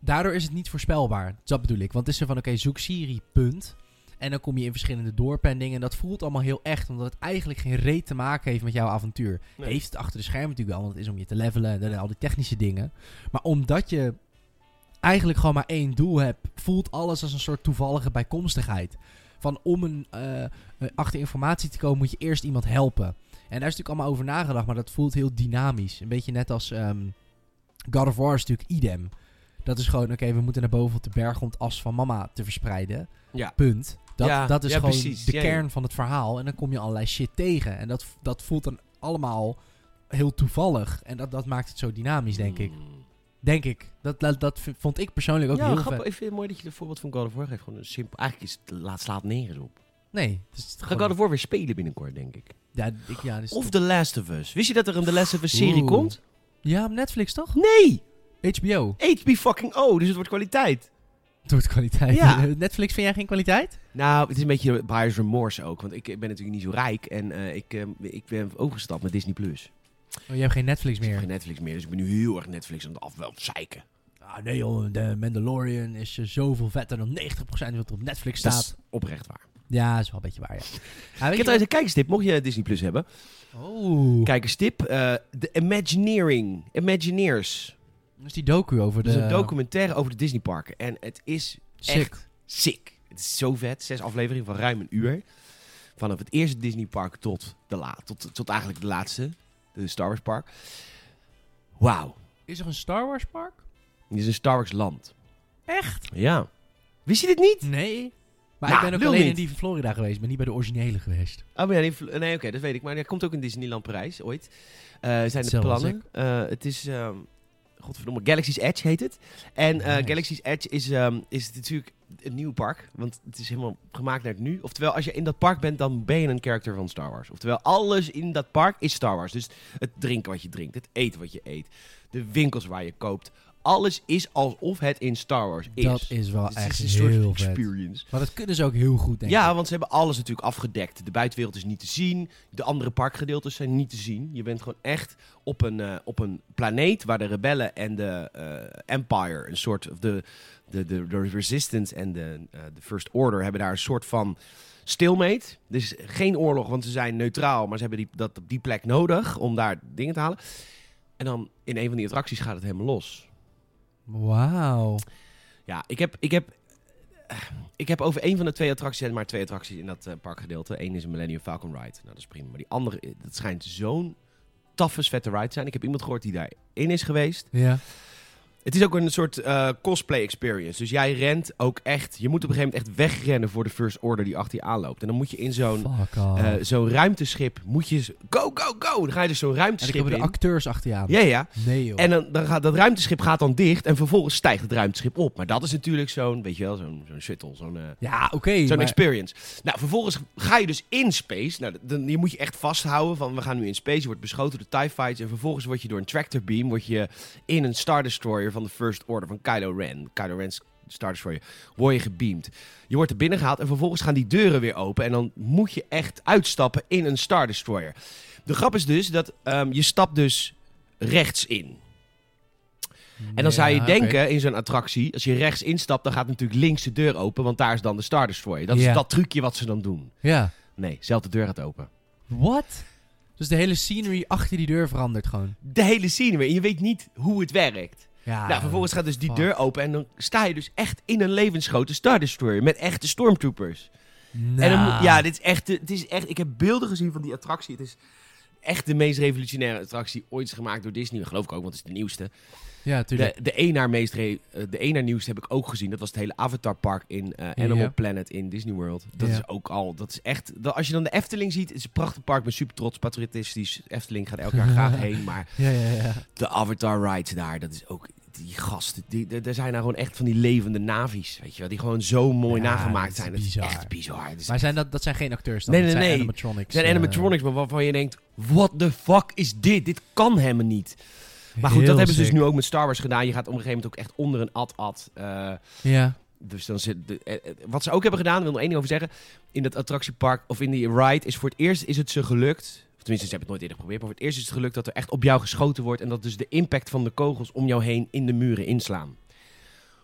Daardoor is het niet voorspelbaar. Dat bedoel ik. Want het is er van, oké, zoek Siri, punt. En dan kom je in verschillende dorpen en dingen. En dat voelt allemaal heel echt. Omdat het eigenlijk geen reet te maken heeft met jouw avontuur. Nee. Heeft het achter de schermen natuurlijk wel. Want het is om je te levelen en al die technische dingen. Maar omdat je eigenlijk gewoon maar één doel hebt, voelt alles als een soort toevallige bijkomstigheid. Van om een, eh, achter informatie te komen, moet je eerst iemand helpen. En daar is natuurlijk allemaal over nagedacht, maar dat voelt heel dynamisch. Een beetje net als ehm, God of War is natuurlijk idem. Dat is gewoon, oké, we moeten naar boven op de berg om het as van mama te verspreiden. Ja. Punt. Dat, Ja, dat is ja, gewoon precies. de kern van het verhaal. En dan kom je allerlei shit tegen. En dat, dat voelt dan allemaal heel toevallig. En dat, dat maakt het zo dynamisch, denk ik. Hmm. Denk ik. Dat, dat, vond ik persoonlijk ook ja, heel grappig. vet. Ik vind het mooi dat je het voorbeeld van God of War geeft. Gewoon een simpel. Eigenlijk is het laat slaat nergens op. Nee. Het ga God of War weer spelen binnenkort, denk ik. ja, ik, ja, Of. The Last of Us. Wist je dat er een The Last of Us serie Oeh. komt? ja, op Netflix toch? Nee! HBO. HB fucking O, dus het wordt kwaliteit. Het wordt kwaliteit. Ja. [LAUGHS] Netflix vind jij geen kwaliteit? Nou, het is een beetje buyer's remorse ook. Want ik ben natuurlijk niet zo rijk. En eh, ik, eh, ik ben overgestapt met Disney+. Plus. Oh, je hebt geen Netflix Ik heb meer. geen Netflix meer. Dus ik ben nu heel erg Netflix aan het af wel zeiken. Ah, nee joh, de Mandalorian is eh, zoveel vetter dan 90% wat er op Netflix Dat staat. is oprecht waar. Ja, dat is wel een beetje waar, ja. ja Ik heb trouwens een kijkerstip. Mocht je Disney Plus hebben. Oh. Kijkerstip. eh The Imagineering. Imagineers. Dat is die docu over de... Dat is een documentaire over de Disneyparken. En het is Sick. echt sick. Het is zo vet. Zes afleveringen van ruim een uur. Vanaf het eerste Disneypark tot, de la tot, tot eigenlijk de laatste. De Star Wars park. Wauw. Is er een Star Wars park? Dit is een Star Wars land. Echt? Ja. Wist je dit niet? Nee. Maar Nou, ik ben ook alleen niet. in die van Florida geweest, maar niet bij de originele geweest. Oh, maar ja, die- nee, oké, dat weet ik. Maar er komt ook een Disneyland Parijs ooit. Eh zijn de plannen. Eh, het is, ehm godverdomme, Galaxy's Edge heet het. En eh, Nice. Galaxy's Edge is, ehm, is natuurlijk een nieuw park. Want het is helemaal gemaakt naar het nu. Oftewel, als je in dat park bent, dan ben je een character van Star Wars. Oftewel, alles in dat park is Star Wars. Dus het drinken wat je drinkt, het eten wat je eet, de winkels waar je koopt. Alles is alsof het in Star Wars is. Dat is wel Dus echt is een soort vet. experience. Maar dat kunnen ze ook heel goed, denk Ja, ik. want ze hebben alles natuurlijk afgedekt. De buitenwereld is niet te zien. De andere parkgedeeltes zijn niet te zien. Je bent gewoon echt op een, eh, op een planeet waar de rebellen en de eh, Empire, een soort of de, de, de, de Resistance en de, eh, de First Order hebben daar een soort van stilmate. Dus geen oorlog, want ze zijn neutraal, maar ze hebben die, dat op die plek nodig om daar dingen te halen. En dan in een van die attracties gaat het helemaal los. Wauw. Ja, ik heb, ik heb, ik heb over één van de twee attracties, zijn maar twee attracties in dat eh, parkgedeelte. Eén is een Millennium Falcon Ride. Nou, dat is prima. Maar die andere, eh, dat schijnt zo'n taffe, vette ride te zijn. Ik heb iemand gehoord die daarin is geweest. Ja. Het is ook een soort eh, cosplay experience. Dus jij rent ook echt, je moet op een gegeven moment echt wegrennen voor de First Order die achter je aanloopt. En dan moet je in zo'n eh, zo'n ruimteschip, moet je, go, go, go. Dan ga je dus zo'n en dan ruimteschip komen de acteurs achter je aan. Ja, ja. Nee joh. En dan, dan gaat dat ruimteschip gaat dan dicht en vervolgens stijgt het ruimteschip op. Maar dat is natuurlijk zo'n, weet je wel, zo'n zo'n shuttle, zo'n... eh, ja, oké. Zo'n maar- experience. Nou, vervolgens ga je dus in space. Nou, dan, je moet je echt vasthouden van we gaan nu in space. Je wordt beschoten door TIE fights. En vervolgens word je door een tractor beam word je in een Star Destroyer van de First Order van Kylo Ren. Kylo Ren's Star Destroyer. Word je gebeamd. Je wordt er binnen gehaald en vervolgens gaan die deuren weer open. En dan moet je echt uitstappen in een Star Destroyer. De grap is dus dat ehm, je stapt dus rechts in. En dan zou je Ja, denken in zo'n attractie, als je rechts instapt, dan gaat natuurlijk links de deur open, want daar is dan de Star Destroyer. Dat is dat trucje wat ze dan doen. Ja. Nee, zelf de deur gaat open. What? Dus de hele scenery achter die deur verandert gewoon. De hele scene weer. En je weet niet hoe het werkt. Ja. nou, vervolgens gaat dus die fuck. deur open en dan sta je dus echt in een levensgrote Star Destroyer met echte stormtroopers. Nou. En dan moet- ja, dit is echt, het is echt, ik heb beelden gezien van die attractie. Het is echt de meest revolutionaire attractie ooit gemaakt door Disney. Dat geloof ik ook, want het is de nieuwste. Ja, tuurlijk. De, de meest eh, de nieuwste heb ik ook gezien. Dat was het hele Avatar Park in eh, Animal Ja. Planet in Disney World. Dat Ja. is ook al, dat is echt, dat, als je dan de Efteling ziet, het is een prachtig park. Ik ben super trots, patriotistisch. Efteling gaat elk jaar graag [LAUGHS] heen, maar Ja, ja, ja. de Avatar rides daar, dat is ook die gasten. Die, er zijn nou gewoon echt van die levende navies, weet je wel, die gewoon zo mooi nagemaakt dat zijn. Dat is bizar. echt bizar. Het is Maar zijn dat, dat zijn geen acteurs dan? Nee, dat nee, zijn nee. animatronics. zijn eh, animatronics, maar waarvan je denkt, what the fuck is dit? Dit kan helemaal niet. Maar goed, heel dat hebben ze dus nu ook met Star Wars gedaan. Je gaat op een gegeven moment ook echt onder een ad-ad. eh, Ja. dus dan zit de, eh, eh, wat ze ook hebben gedaan, ik wil nog één ding over zeggen. In dat attractiepark of in die ride is voor het eerst is het ze gelukt. Of tenminste, ze hebben het nooit eerder geprobeerd. Maar voor het eerst is het gelukt dat er echt op jou geschoten wordt. En dat dus de impact van de kogels om jou heen in de muren inslaan.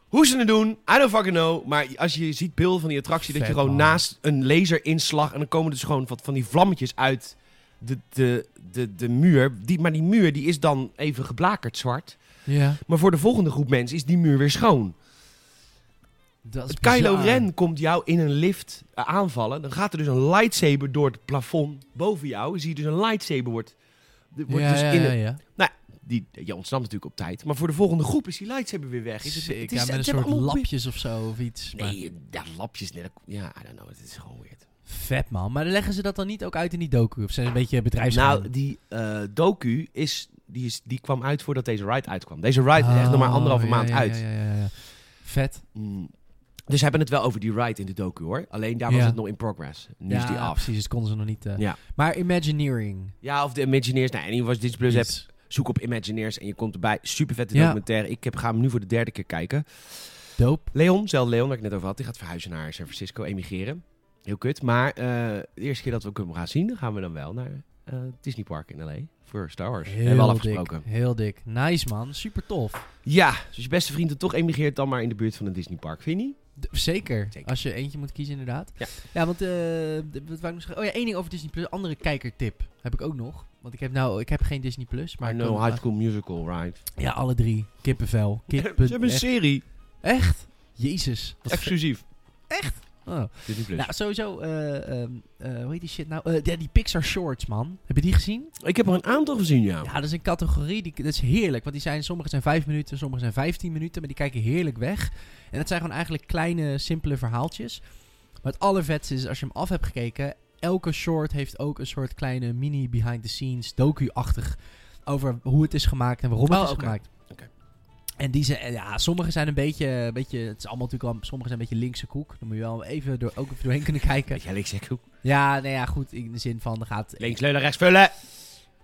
Hoe ze het doen, I don't fucking know. Maar als je ziet beelden van die attractie, dat je gewoon man. naast een laserinslag. En dan komen dus gewoon wat van die vlammetjes uit de, de, de, de muur. Die, maar die muur die is dan even geblakerd zwart. Ja. Maar voor de volgende groep mensen is die muur weer schoon. Dat is Kylo. Ren komt jou in een lift eh, aanvallen. Dan gaat er dus een lightsaber door het plafond boven jou. Zie je dus een lightsaber wordt, wordt ja, dus ja, in ja, een, ja. die, je ontsnapt natuurlijk op tijd. Maar voor de volgende groep is die lightsaber weer weg. Is het, het is, met een het soort lapjes of zo of iets. maar- Nee, ja, lapjes. Nee, dat- ja, I don't know. Het is gewoon weird. Vet man. Maar leggen ze dat dan niet ook uit in die docu? Of zijn ze een beetje bedrijfsgeheim? Nou, die eh, docu is, die is, die kwam uit voordat deze ride uitkwam. Deze ride is echt nog maar Oh, anderhalve ja, maand ja, uit. Ja, ja, ja, ja. Vet. Mm. Dus ze hebben het wel over die ride in de docu hoor. Alleen daar was het nog in progress. Nu is die af. precies. Dus konden ze nog niet... Ja. Maar Imagineering. Ja, of de Imagineers. Nou, en was Disney Plus hebt, Iets. zoek op Imagineers en je komt erbij. Super vette documentaire. Ik heb, ga hem nu voor de derde keer kijken. Dope. Leon, zelfde Leon waar ik net over had, die gaat verhuizen naar San Francisco, emigreren. Heel kut. Maar eh, de eerste keer dat we hem gaan zien, dan gaan we dan wel naar eh, Disney Park in LA voor Star Wars. Heel hebben we al dik. afgesproken. Heel dik. Nice man. Super tof. Ja, dus je beste vriend er toch emigreert, dan maar in de buurt van een Disney Park. Vind je niet? Zeker. Zeker. Als je eentje moet kiezen inderdaad. Ja. Ja, want... eh, d- wat wou ik nog zeggen? Oh ja, één ding over Disney Plus. Andere kijkertip heb ik ook nog. Want ik heb nou... Ik heb geen Disney Plus. Maar no High School Musical, right? Ja, alle drie. Kippenvel. [LAUGHS] Kippen. Ze hebben een echt. serie. Echt? Jezus. Exclusief. vet. Oh. Disney Plus. Nou, sowieso, eh, ehm, eh, hoe heet die shit nou? Eh, ja, die Pixar Shorts, man. Heb je die gezien? ik heb er een aantal gezien, ja. Ja, dat is een categorie, die, dat is heerlijk. Want die zijn, sommige zijn 5 minuten, sommige zijn 15 minuten, maar die kijken heerlijk weg. En dat zijn gewoon eigenlijk kleine, simpele verhaaltjes. Maar het allervetste is, als je hem af hebt gekeken, elke short heeft ook een soort kleine mini behind-the-scenes docu-achtig over hoe het is gemaakt en waarom het Oh, is oké. gemaakt. En die zijn, ja, sommige zijn een beetje, een beetje, het is allemaal natuurlijk wel, sommige zijn een beetje linkse koek. Dan moet je wel even door, ook even doorheen kunnen kijken. Weet jij, links, zeg, Ja, nou ja, goed, in de zin van, er gaat... links leunen, rechts vullen.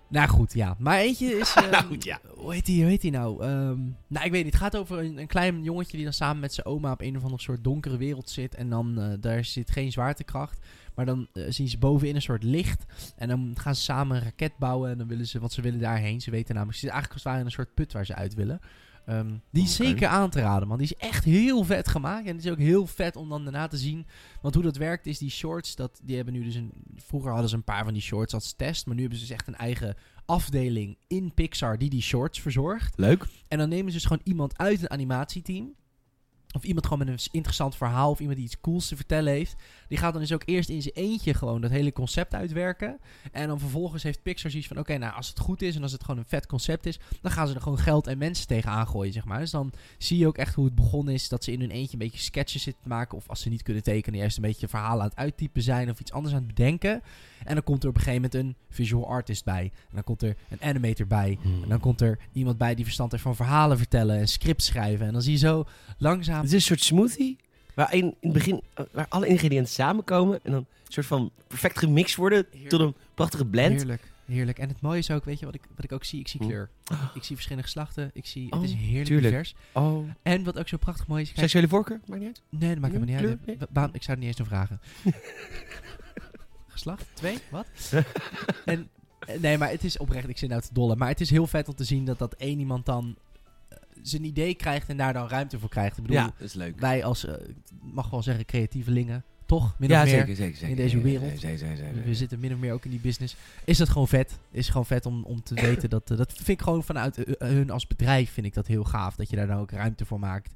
Nou goed, ja. Maar eentje is... [LAUGHS] ehm, Nou goed, ja. Hoe heet die, hoe heet die nou? Ehm, nou, ik weet niet. Het gaat over een, een klein jongetje die dan samen met zijn oma op een of andere soort donkere wereld zit. En dan, eh, daar zit geen zwaartekracht. Maar dan eh, zien ze bovenin een soort licht. En dan gaan ze samen een raket bouwen. En dan willen ze, want ze willen daarheen. Ze weten namelijk, ze zitten eigenlijk als het ware in een soort put waar ze uit willen. Ehm, die is zeker aan te raden, man. Die is echt heel vet gemaakt. En het is ook heel vet om dan daarna te zien. Want hoe dat werkt is die shorts, dat, die hebben nu dus een... Vroeger hadden ze een paar van die shorts als test. Maar nu hebben ze dus echt een eigen afdeling in Pixar die die shorts verzorgt. Leuk. En dan nemen ze dus gewoon iemand uit een animatieteam. Of iemand gewoon met een interessant verhaal. Of iemand die iets cools te vertellen heeft. Die gaat dan dus ook eerst in zijn eentje gewoon dat hele concept uitwerken. En dan vervolgens heeft Pixar zoiets van... Oké, nou als het goed is en als het gewoon een vet concept is... Dan gaan ze er gewoon geld en mensen tegen aangooien, zeg maar. Dus dan zie je ook echt hoe het begonnen is. Dat ze in hun eentje een beetje sketches zitten te maken. Of als ze niet kunnen tekenen, juist een beetje verhalen aan het uittypen zijn. Of iets anders aan het bedenken. En dan komt er op een gegeven moment een visual artist bij. En dan komt er een animator bij. En dan komt er iemand bij die verstand heeft van verhalen vertellen en scripts schrijven. En dan zie je zo langzaam. Het is een soort smoothie. Waar in, het begin eh, waar alle ingrediënten samenkomen. En dan een soort van perfect gemixt worden. Heerlijk. Tot een prachtige blend. Heerlijk, heerlijk. En het mooie is ook, weet je wat ik, wat ik ook zie? Ik zie Hm. kleur. Ik zie verschillende geslachten. Ik zie, Oh, het is heerlijk tuurlijk. divers. Oh. En wat ook zo prachtig mooi is. Kijk, Seksuele voorkeur? Maakt niet uit. nee, dat maakt helemaal niet uit. ik zou het niet eens doen vragen. [LAUGHS] Geslacht? Twee? Wat? [LAUGHS] en, eh, nee, maar het is oprecht, ik zit nou te dollen. Maar het is heel vet om te zien dat dat één iemand dan... zijn idee krijgt en daar dan ruimte voor krijgt. Ik bedoel, Ja, dat is leuk. wij als, eh, mag wel zeggen, creatievelingen, toch? Min ja, of meer. zeker, zeker, zeker. in deze wereld. zeker. We zitten min of meer ook in die business. Is dat gewoon vet? Is gewoon vet om, om te [COUGHS] weten dat... eh, dat vind ik gewoon vanuit eh, hun als bedrijf vind ik dat heel gaaf. Dat je daar dan ook ruimte voor maakt.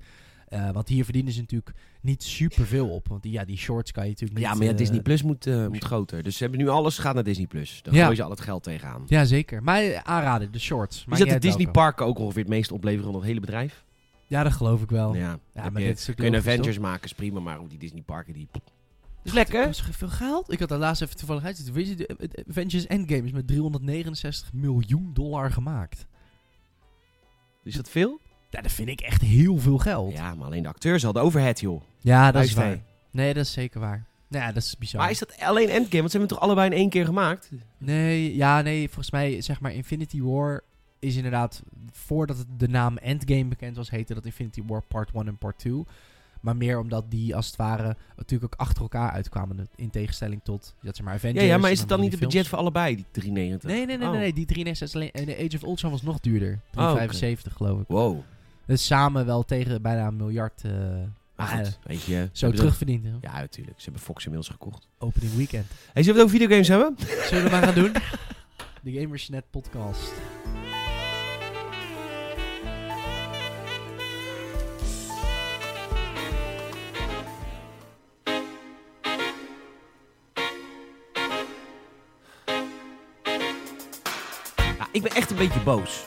Eh, want hier verdienen ze natuurlijk niet superveel op. Want die, ja, die shorts kan je natuurlijk niet... Ja, maar ja, eh, Disney Plus moet, eh, moet groter. Dus ze hebben nu alles gaat naar Disney Plus. Dan Ja. gooien ze al het geld tegenaan. Ja, zeker. Maar aanraden, de shorts. Is dat de Disney parken ook ongeveer het meest opleveren van het hele bedrijf? Ja, dat geloof ik wel. Ja, Ja, maar je, dit is ook kun je logisch, Avengers maken, is prima, maar ook die Disney parken die... is Dat lekker. is veel geld. Ik had daar laatst even toevallig je, de Avengers Endgame is met 369 miljoen dollar gemaakt. Is dat veel? Ja, dat vind ik echt heel veel geld. Ja, maar alleen de acteurs al, de overhead joh. Ja, dat is waar. Nee, dat is zeker waar. Nou Ja, dat is bizar. Maar is dat alleen Endgame? Want ze hebben het toch allebei in één keer gemaakt? Nee, ja, nee, volgens mij, zeg maar, Infinity War is inderdaad, voordat het de naam Endgame bekend was, heette dat Infinity War Part 1 en Part 2. Maar meer omdat die, als het ware, natuurlijk ook achter elkaar uitkwamen. In tegenstelling tot, dat zeg maar, Ja, Avengers. ja, maar en is het dan niet het budget voor allebei, die 390? Nee, nee, nee, Oh. nee, nee, die 93 is alleen, en de Age of Ultron was nog duurder. Oh, oké. 375 geloof ik. Wow. Dus samen wel tegen bijna een miljard Maar ah, goed, weet je. zo terugverdiend. er- Ja, natuurlijk. Ze hebben Fox inmiddels gekocht. Opening weekend. Hey, zullen we het over videogames hebben? Zullen we maar gaan doen? [LAUGHS] De Gamersnet podcast. Ik ben echt een beetje boos.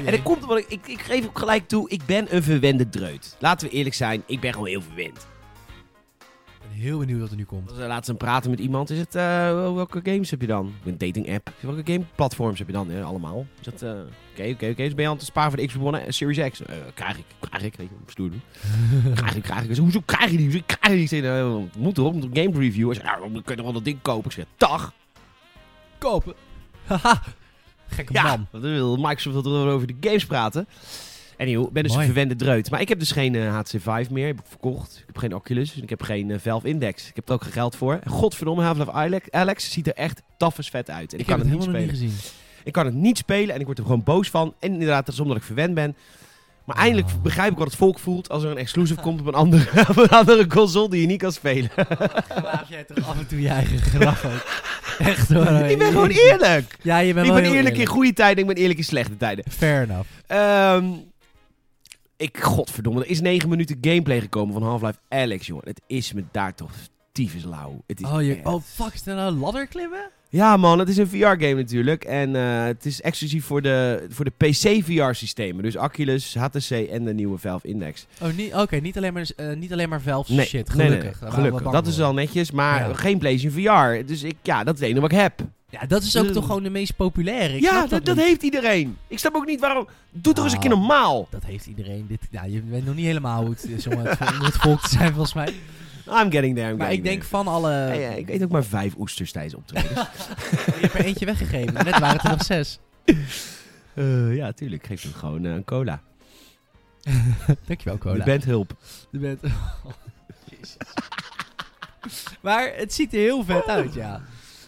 Oh, En dat komt omdat ik, ik, ik geef ook gelijk toe, ik ben een verwende dreut. Laten we eerlijk zijn, ik ben gewoon heel verwend. Ik ben heel benieuwd wat er nu komt. Als we laten praten met iemand, is het, eh, welke games heb je dan? Een dating app. Welke game platforms heb je dan? Allemaal. Is dat, eh, oké, oké, oké. Dus ben je aan het sparen voor de Xbox One en Series X? Eh, krijg ik, krijg ik. Weet je, stoer doen. [LAUGHS] krijg ik, krijg ik. Ik zeg, hoezo krijg je die? Hoezo krijg je die? Ik zeg, nou, moet erop, moet op game review. Hij zegt, dan kun je nog wel dat ding kopen. Ik zeg, dag. Kopen. [LAUGHS] Haha. Gekke Ja, man. wat wil Microsoft wil over de games praten. En ik ben dus Mooi. een verwende dreut. Maar ik heb dus geen eh, HTC Vive meer. Heb ik verkocht. Ik heb geen Oculus. En ik heb geen eh, Valve Index. Ik heb er ook geen geld voor. En godverdomme, Half-Life Alex, Alex ziet er echt tafels vet uit. En ik, Ik, kan heb het het niet helemaal spelen. nog niet gezien. Ik kan het niet spelen en ik word er gewoon boos van. En inderdaad, dat is omdat ik verwend ben. Maar eindelijk begrijp ik wat het volk voelt als er een exclusive komt op een andere, [LAUGHS] op een andere console die je niet kan spelen. Laat jij toch af en toe je eigen gelach ook. Echt hoor. [LAUGHS] ik ben gewoon eerlijk. Ja, je bent Ik ben eerlijk in goede tijden en ik ben eerlijk in slechte tijden. Fair enough. Ehm ik, godverdomme, er is 9 minuten gameplay gekomen van Half-Life Alex, jongen. Het is me daar toch tyfus lauw. Het is Oh, je, echt- oh, fuck, is dat nou een ladder klimmen? Ja man, het is een VR-game natuurlijk. En eh, het is exclusief voor de, voor de PC-VR-systemen. Dus Oculus, HTC en de nieuwe Valve Index. Oh, niet, oké, niet alleen maar, eh, niet alleen maar Valve Nee, shit. nee, Gelukkig. nee, gelukkig. Dat is wel netjes, maar Ja. geen PlayStation VR. Dus ik, ja, dat is het enige wat ik heb. Ja, dat is ook toch gewoon de meest populaire. Ik ja, dat, heeft iedereen. Ik snap ook niet waarom. Doe toch eens een Ah. keer normaal. Dat heeft iedereen. Dit, ja, je weet nog niet helemaal hoe het is om het, [LAUGHS] om het volk te zijn, volgens mij. I'm getting there, I'm Maar getting ik denk van alle... Ja, ja, ik eet ook maar vijf oesters tijdens optreden. [LAUGHS] Je hebt er eentje weggegeven. Net waren het er nog zes. Eh, ja, tuurlijk. Geef hem gewoon eh, een cola. [LAUGHS] Dankjewel, Je Cola. bent hulp. Je bent... [LAUGHS] Oh, Jezus. maar het ziet er heel vet uit, ja.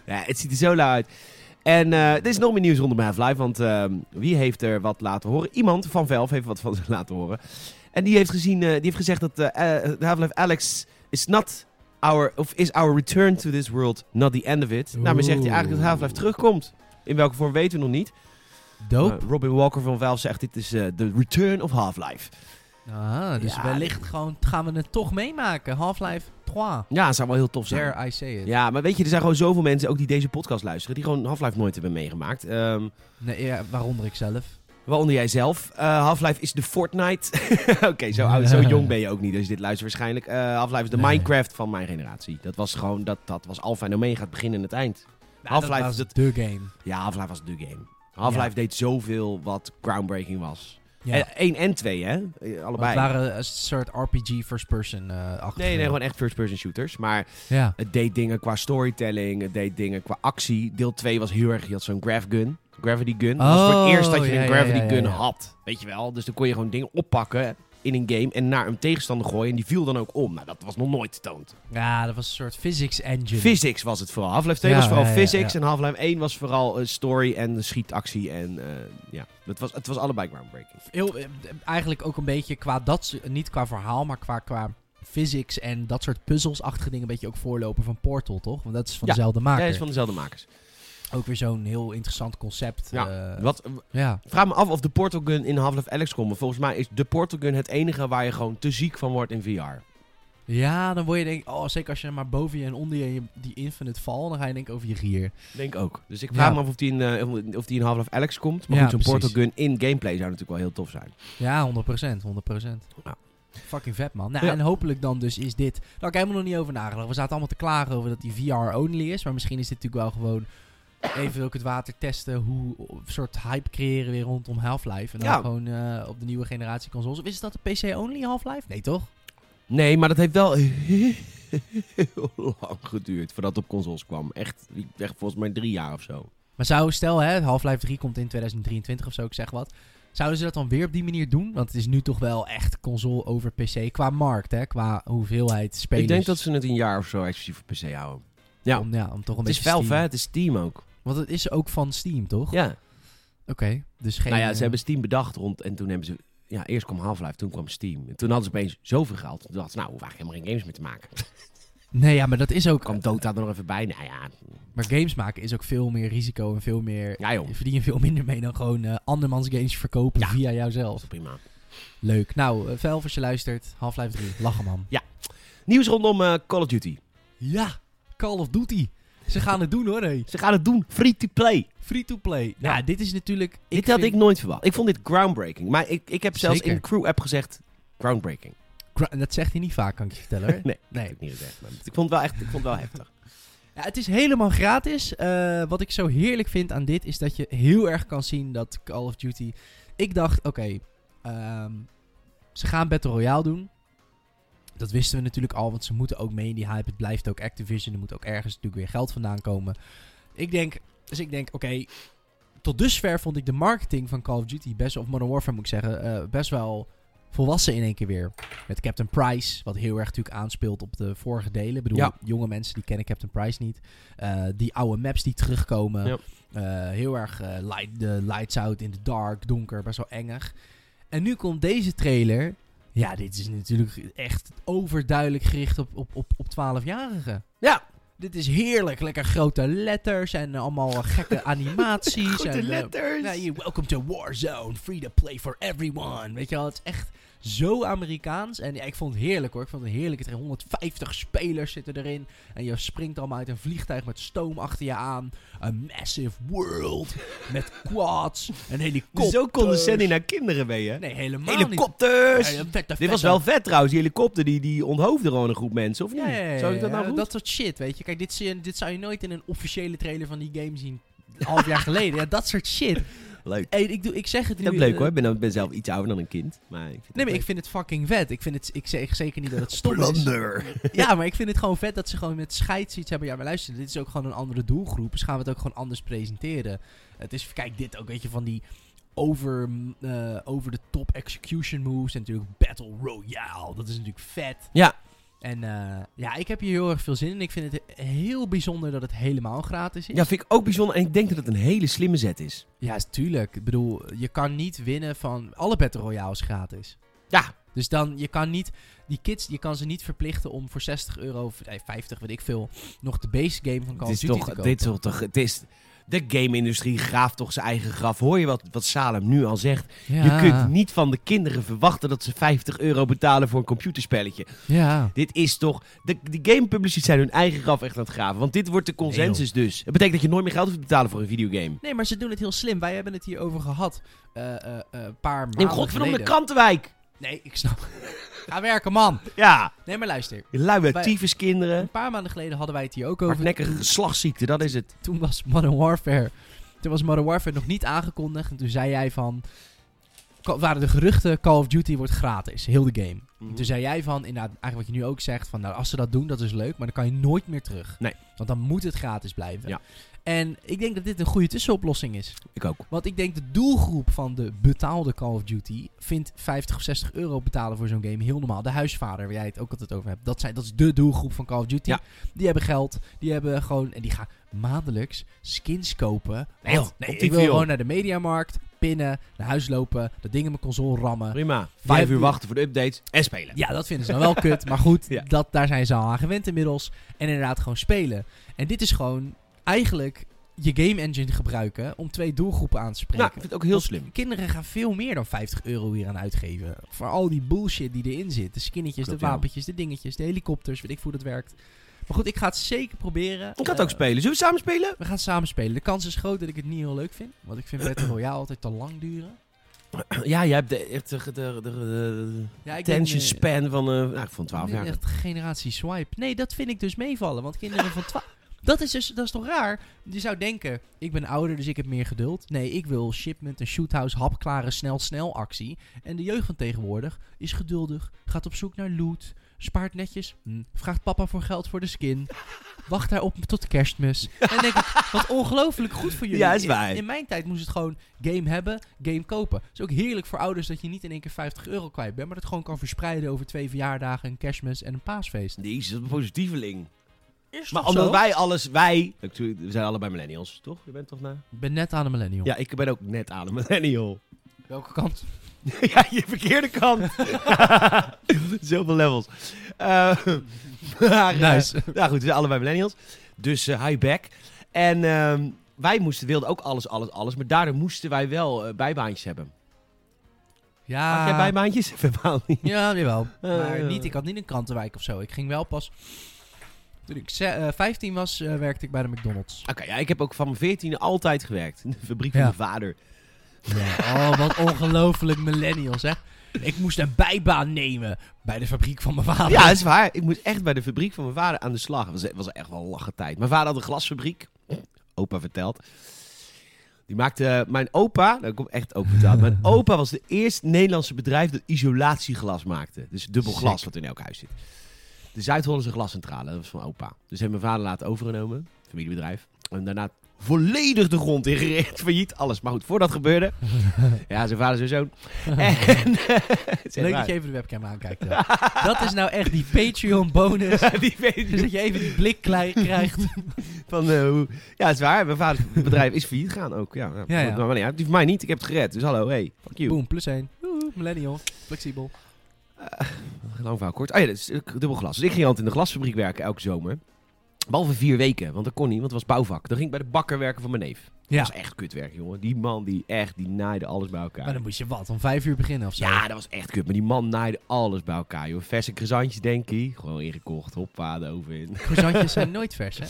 Ja, het ziet er zo lauw uit. En eh, er is nog meer nieuws rondom Half-Life, want ehm, wie heeft er wat laten horen? Iemand van Valve heeft wat van ze laten horen. En die heeft, gezien, eh, die heeft gezegd dat Half-Life Alex is not our, of is our return to this world not the end of it. Nou, maar zegt hij eigenlijk dat Half-Life terugkomt. In welke vorm weten we nog niet. Dope. Eh, Robin Walker van Valve zegt dit is de return of Half-Life. Ah, dus Ja, wellicht gewoon gaan we het toch meemaken. Half-Life 3. Ja, dat zou wel heel tof zijn. Dare I say it. Ja, maar weet je, er zijn gewoon zoveel mensen, ook die deze podcast luisteren, die gewoon Half-Life nooit hebben meegemaakt. Ehm, Nee, ja, waaronder ik zelf. Waaronder jij zelf. Eh, Half-Life is de Fortnite. [LAUGHS] Oké, zo, oud, zo jong ben je ook niet als je dit luistert waarschijnlijk. Eh, Half-Life is de Nee. Minecraft van mijn generatie. Dat was gewoon, dat, dat was alfa en omega, het begin en het eind. Half-Life dat is was het- de game. Ja, Half-Life was de game. Half-Life Ja. deed zoveel wat groundbreaking was. Ja. En 1 en 2, hè? Eh, Allebei. het waren een soort RPG first person eh achter. Nee, nee, gewoon echt first-person shooters. Maar Ja. het deed dingen qua storytelling, het deed dingen qua actie. Deel 2 was heel erg, je had zo'n grav gun. Gravity gun. dat was voor het Oh, eerst dat je ja, een ja, gravity ja, ja, gun ja. had. Weet je wel? Dus dan kon je gewoon dingen oppakken. in een game en naar een tegenstander gooien. En die viel dan ook om. Nou, dat was nog nooit getoond. Ja, dat was een soort physics engine. Physics was het vooral. Half-Life 2 Ja, was vooral ja, ja, physics. ja. En Half-Life 1 was vooral eh, story en schietactie. En eh, ja, het was, het was allebei groundbreaking. Heel, eh, eigenlijk ook een beetje qua dat, niet qua verhaal, maar qua, qua physics en dat soort puzzelsachtige dingen. Een beetje ook voorlopen van Portal, toch? Want dat is van Ja. dezelfde Ja, maker. hij is van dezelfde makers. Ook weer zo'n heel interessant concept. Ja, eh, Wat, ja. vraag me af of de Portal Gun in Half-Life Alex komt. Maar volgens mij is de Portal Gun het enige waar je gewoon te ziek van wordt in VR. ja, dan word je denk ik, oh, zeker als je maar boven je en onder je, die infinite val, dan ga je denk over je gier. Denk ook. Dus ik vraag Ja. me af of die in, eh, of die in Half-Life Alex komt. Maar Ja, goed, zo'n Portal. Gun in gameplay zou natuurlijk wel heel tof zijn. Ja, 100%, 100%. Ja. Fucking vet, man. Nou, Ja. En hopelijk dan dus is dit... Daar heb ik helemaal nog niet over nagedacht. We zaten allemaal te klagen over dat die VR-only is. Maar misschien is dit natuurlijk wel gewoon... Even ook het water testen. Hoe een soort hype creëren weer rondom Half-Life. En dan Ja. gewoon eh, op de nieuwe generatie consoles. Of is dat de PC-only Half-Life? Nee, toch? Nee, maar dat heeft wel heel [LAUGHS] lang geduurd voordat het op consoles kwam. Echt, echt volgens mij drie jaar of zo. Maar zou, stel hè, Half-Life 3 komt in 2023 of zo, ik zeg wat. Zouden ze dat dan weer op die manier doen? Want het is nu toch wel echt console over PC qua markt, hè? Qua hoeveelheid spelers. Ik denk dat ze het een jaar of zo exclusief op PC houden. Ja. Om, ja, om toch een Het is beetje Valve, Steam- hè? Het is Steam ook. Want het is ook van Steam, toch? Ja. Oké, dus geen... nou ja, eh, ze hebben Steam bedacht rond en toen hebben ze... Ja, eerst kwam Half-Life, toen kwam Steam. En toen hadden ze opeens zoveel geld. Toen dachten ze, nou, we hoeven eigenlijk helemaal geen games meer te maken. [LAUGHS] Nee, ja, maar dat is ook... kwam Dota er nog even bij. Nou ja, Maar games maken is ook veel meer risico en veel meer... ja joh. Je verdient er veel minder mee dan gewoon eh andermans games verkopen Ja. via jouzelf. prima. Leuk. Nou, uh, Velf, als je luistert, Half-Life 3, lachen man. Nieuws rondom eh, Call of Duty. Ja, Call of Duty. Ze gaan het doen hoor, hey. Ze gaan het doen. Free to play. Free to play. Ja. Nou, dit is natuurlijk... dit had vind- ik nooit verwacht. Ik vond dit groundbreaking. Maar ik, ik heb zelfs Zeker. in de crew-app gezegd... Groundbreaking. Gra- Dat zegt hij niet vaak, kan ik je vertellen hoor. [LAUGHS] Nee, Nee. ik niet gezegd. Maar ik vond het wel echt ik vond het wel heftig. [LAUGHS] Ja, het is helemaal gratis. Eh, wat ik zo heerlijk vind aan dit is dat je heel erg kan zien dat Call of Duty. Ik dacht, oké, ehm, ze gaan Battle Royale doen. Dat wisten we natuurlijk al, want ze moeten ook mee in die hype. Het blijft ook Activision. Er moet ook ergens natuurlijk weer geld vandaan komen. Ik denk, dus ik denk, oké, tot dusver vond ik de marketing van Call of Duty best, of Modern Warfare moet ik zeggen, eh, best wel volwassen in één keer weer. Met Captain Price, wat heel erg natuurlijk aanspeelt op de vorige delen. Ik bedoel, Ja. jonge mensen die kennen Captain Price niet. Eh, die oude maps die terugkomen. Ja. Eh, heel erg light, de lights out in the dark, donker, best wel engig. En nu komt deze trailer. Ja, dit is natuurlijk echt overduidelijk gericht op, op, op, op 12-jarigen. Ja. Dit is heerlijk. Lekker grote letters en allemaal gekke [LAUGHS] animaties. Grote en, eh, letters. nou, welcome to Warzone, free to play for everyone. Weet je wel, het is echt zo Amerikaans. En ja, ik vond het heerlijk hoor. Ik vond het heerlijk. Het er 150 spelers zitten erin. En je springt allemaal uit een vliegtuig met stoom achter je aan. Een massive world met [LAUGHS] quads, een helikopter. Zo condescending naar kinderen ben je. Nee, helemaal niet. Helikopters! Ja, vette, Dit was wel vet trouwens. Die helikopter die, die onthoofde gewoon een groep mensen, of niet? Zou ik dat nou goed? Dat soort shit, weet je. Kijk, dit, dit zou je nooit in een officiële trailer van die game zien. Een half jaar geleden. Ja, dat soort shit. Leuk. Hey, ik, doe, ik zeg het Ik nu. leuk eh, hoor. Ik ben, ben zelf iets ouder dan een kind. Maar ik vind Nee, maar leuk. ik vind het fucking vet. Ik, vind het, ik zeg zeker niet dat het stom is. Blunder. [LAUGHS] Ja, maar ik vind het gewoon vet dat ze gewoon met scheids iets hebben. Ja, maar luister, dit is ook gewoon een andere doelgroep. Dus gaan we het ook gewoon anders presenteren. Het is, kijk, dit ook, weet je, van die over, eh, over de top execution moves. En natuurlijk Battle Royale. Dat is natuurlijk vet. Ja. En eh, ja, ik heb hier heel erg veel zin in. Ik vind het heel bijzonder dat het helemaal gratis is. Ja, vind ik ook bijzonder. En ik denk dat het een hele slimme zet is. Ja, tuurlijk. Ik bedoel, je kan niet winnen van... Alle Battle Royales gratis. Ja. Dus dan, je kan niet... Die kids, je kan ze niet verplichten om voor 60 euro, of eh, 50, weet ik veel... nog de base game van Call of is Duty toch, te kopen. dit is toch, toch, het is, de game-industrie graaft toch zijn eigen graf. Hoor je wat, wat Salem nu al zegt? ja. Je kunt niet van de kinderen verwachten dat ze 50 euro betalen voor een computerspelletje. Ja. Dit is toch... De, de game publishers zijn hun eigen graf echt aan het graven. Want dit wordt de consensus dus. Het betekent dat je nooit meer geld hoeft te betalen voor een videogame. Nee, maar ze doen het heel slim. Wij hebben het hier over gehad. eh, eh, eh, een paar maanden In godverdomme geleden. krantenwijk. Nee, ik snap. Ga werken, man. Ja. Nee, maar luister. Je luie Wij- tyfuskinderen. Een paar maanden geleden hadden wij het hier ook over. Hardnekkige geslachtsziekte, dat is het. toen was Modern Warfare. Toen was Modern Warfare nog niet aangekondigd. En toen zei jij van. Ka- waren de geruchten: Call of Duty wordt gratis. Heel de game. En Toen zei jij van, inderdaad, eigenlijk wat je nu ook zegt: van nou, als ze dat doen, dat is leuk. Maar dan kan je nooit meer terug. Nee. Want dan moet het gratis blijven. Ja. En ik denk dat dit een goede tussenoplossing is. Ik ook. Want ik denk de doelgroep van de betaalde Call of Duty vindt 50 of 60 euro betalen voor zo'n game heel normaal. De huisvader, waar jij het ook altijd over hebt, dat, zijn, dat is de doelgroep van Call of Duty. Ja. Die hebben geld, die hebben gewoon, en die gaan maandelijks skins kopen. Nee, joh, nee ik die wil veel. gewoon naar de mediamarkt, pinnen, naar huis lopen, dat ding in mijn console rammen. Prima. Vijf uur wachten voor de updates en spelen. Ja, dat vinden ze dan wel kut. Maar goed, [LAUGHS] Ja. dat, daar zijn ze al aan gewend inmiddels. En inderdaad gewoon spelen. En dit is gewoon eigenlijk je game engine gebruiken om twee doelgroepen aan te spreken. Nou, ik vind het ook heel Want slim. Kinderen gaan veel meer dan 50 euro hier aan uitgeven. Voor al die bullshit die erin zit. De skinnetjes, Klopt, de ja. wapentjes, de dingetjes, de helikopters. Weet ik hoe dat werkt. Maar goed, ik ga het zeker proberen. Ik ga het Eh, ook spelen. Zullen we samen spelen? We gaan samen spelen. De kans is groot dat ik het niet heel leuk vind. Want ik vind Battle Royale altijd te lang duren. [CLEARS THROAT] Ja, jij hebt de, de, de, de, Ja, attention eh, span van, eh nou, van 12 Nee, jaar. Echt generatie swipe. Nee, dat vind ik dus meevallen. Want kinderen van 12. Dat is dus, dat is toch raar? Je zou denken, ik ben ouder, dus ik heb meer geduld. Nee, ik wil shipment, een shoothouse, hapklare, snel, snel actie. En de jeugd van tegenwoordig is geduldig, gaat op zoek naar loot, spaart netjes, hm, vraagt papa voor geld voor de skin, [LAUGHS] wacht daarop tot kerstmis. En denk ik, wat ongelooflijk goed voor jullie. Ja, is In- waar. In, mijn tijd moest het gewoon game hebben, game kopen. Het is ook heerlijk voor ouders dat je niet in één keer 50 euro kwijt bent, maar dat gewoon kan verspreiden over twee verjaardagen, een kerstmis en een paasfeest. Jezus, dat is een positieveling. Is Maar omdat wij alles, wij, we zijn allebei millennials, toch? Je bent toch na? Ik ben net aan de millennial. Ja, ik ben ook net aan een millennial. Welke kant? [LAUGHS] ja, je verkeerde kant. [LAUGHS] Zoveel levels. Eh, [LAUGHS] maar, eh, Nice. nou goed, we zijn allebei millennials. Dus eh high back. En ehm, wij moesten, wilden ook alles, alles, alles. Maar daardoor moesten wij wel bijbaantjes hebben. Ja. Had jij bijbaantjes? Verbaal niet. Ja, jawel. Maar niet, ik had niet een krantenwijk of zo. Ik ging wel pas... Toen ik ze- eh, 15 was, eh, werkte ik bij de McDonald's. Oké, ja, ik heb ook van mijn veertiende altijd gewerkt. In de fabriek Ja. van mijn vader. Ja. Oh, wat ongelooflijk millennials, hè. Ik moest een bijbaan nemen bij de fabriek van mijn vader. Ja, dat is waar. Ik moest echt bij de fabriek van mijn vader aan de slag. Het was, was echt wel een lachen tijd. Mijn vader had een glasfabriek. Opa vertelt. Die maakte... Mijn opa... Dat komt echt opa verteld. Mijn [LAUGHS] opa was de eerste Nederlandse bedrijf dat isolatieglas maakte. Dus dubbel glas wat in elk huis zit. De Zuid-Hollandse glascentrale. Dat was van opa. Dus heeft mijn vader laten overgenomen. Familiebedrijf. En daarna volledig de grond ingericht. [LAUGHS] Failliet, alles. Maar goed, voordat dat gebeurde... [LAUGHS] ja, zijn vader, zijn zoon. [LAUGHS] En, Leuk dat je even de webcam aankijkt. hè. dat is nou echt die Patreon bonus. die weet Dus dat je even die blik klei- krijgt. Van, eh, hoe... Ja, het is waar. Mijn vaders bedrijf is failliet gegaan ook. Ja, ja. Ja, ja. Maar, maar niet uit. Die van mij niet. Ik heb het gered. Dus hallo, hey, fuck you. Boom, plus 1. millennial. Flexibel. Lang verhaal kort. Oh ja, dat is eh, dubbel glas. Dus ik ging altijd in de glasfabriek werken elke zomer. Behalve vier weken, want dat kon niet, want het was bouwvak. Dan ging ik bij de bakker werken van mijn neef. Ja. Dat was echt kut werk, jongen. Die man, die echt, die naaide alles bij elkaar. Maar dan moest je wat, om 5 uur beginnen of zo. Ja, dat was echt kut. Maar die man naaide alles bij elkaar, joh. Verse croissantjes, denk ik. Gewoon ingekocht, hoppa, de oven in. Croissantjes [LAUGHS] zijn nooit vers, hè?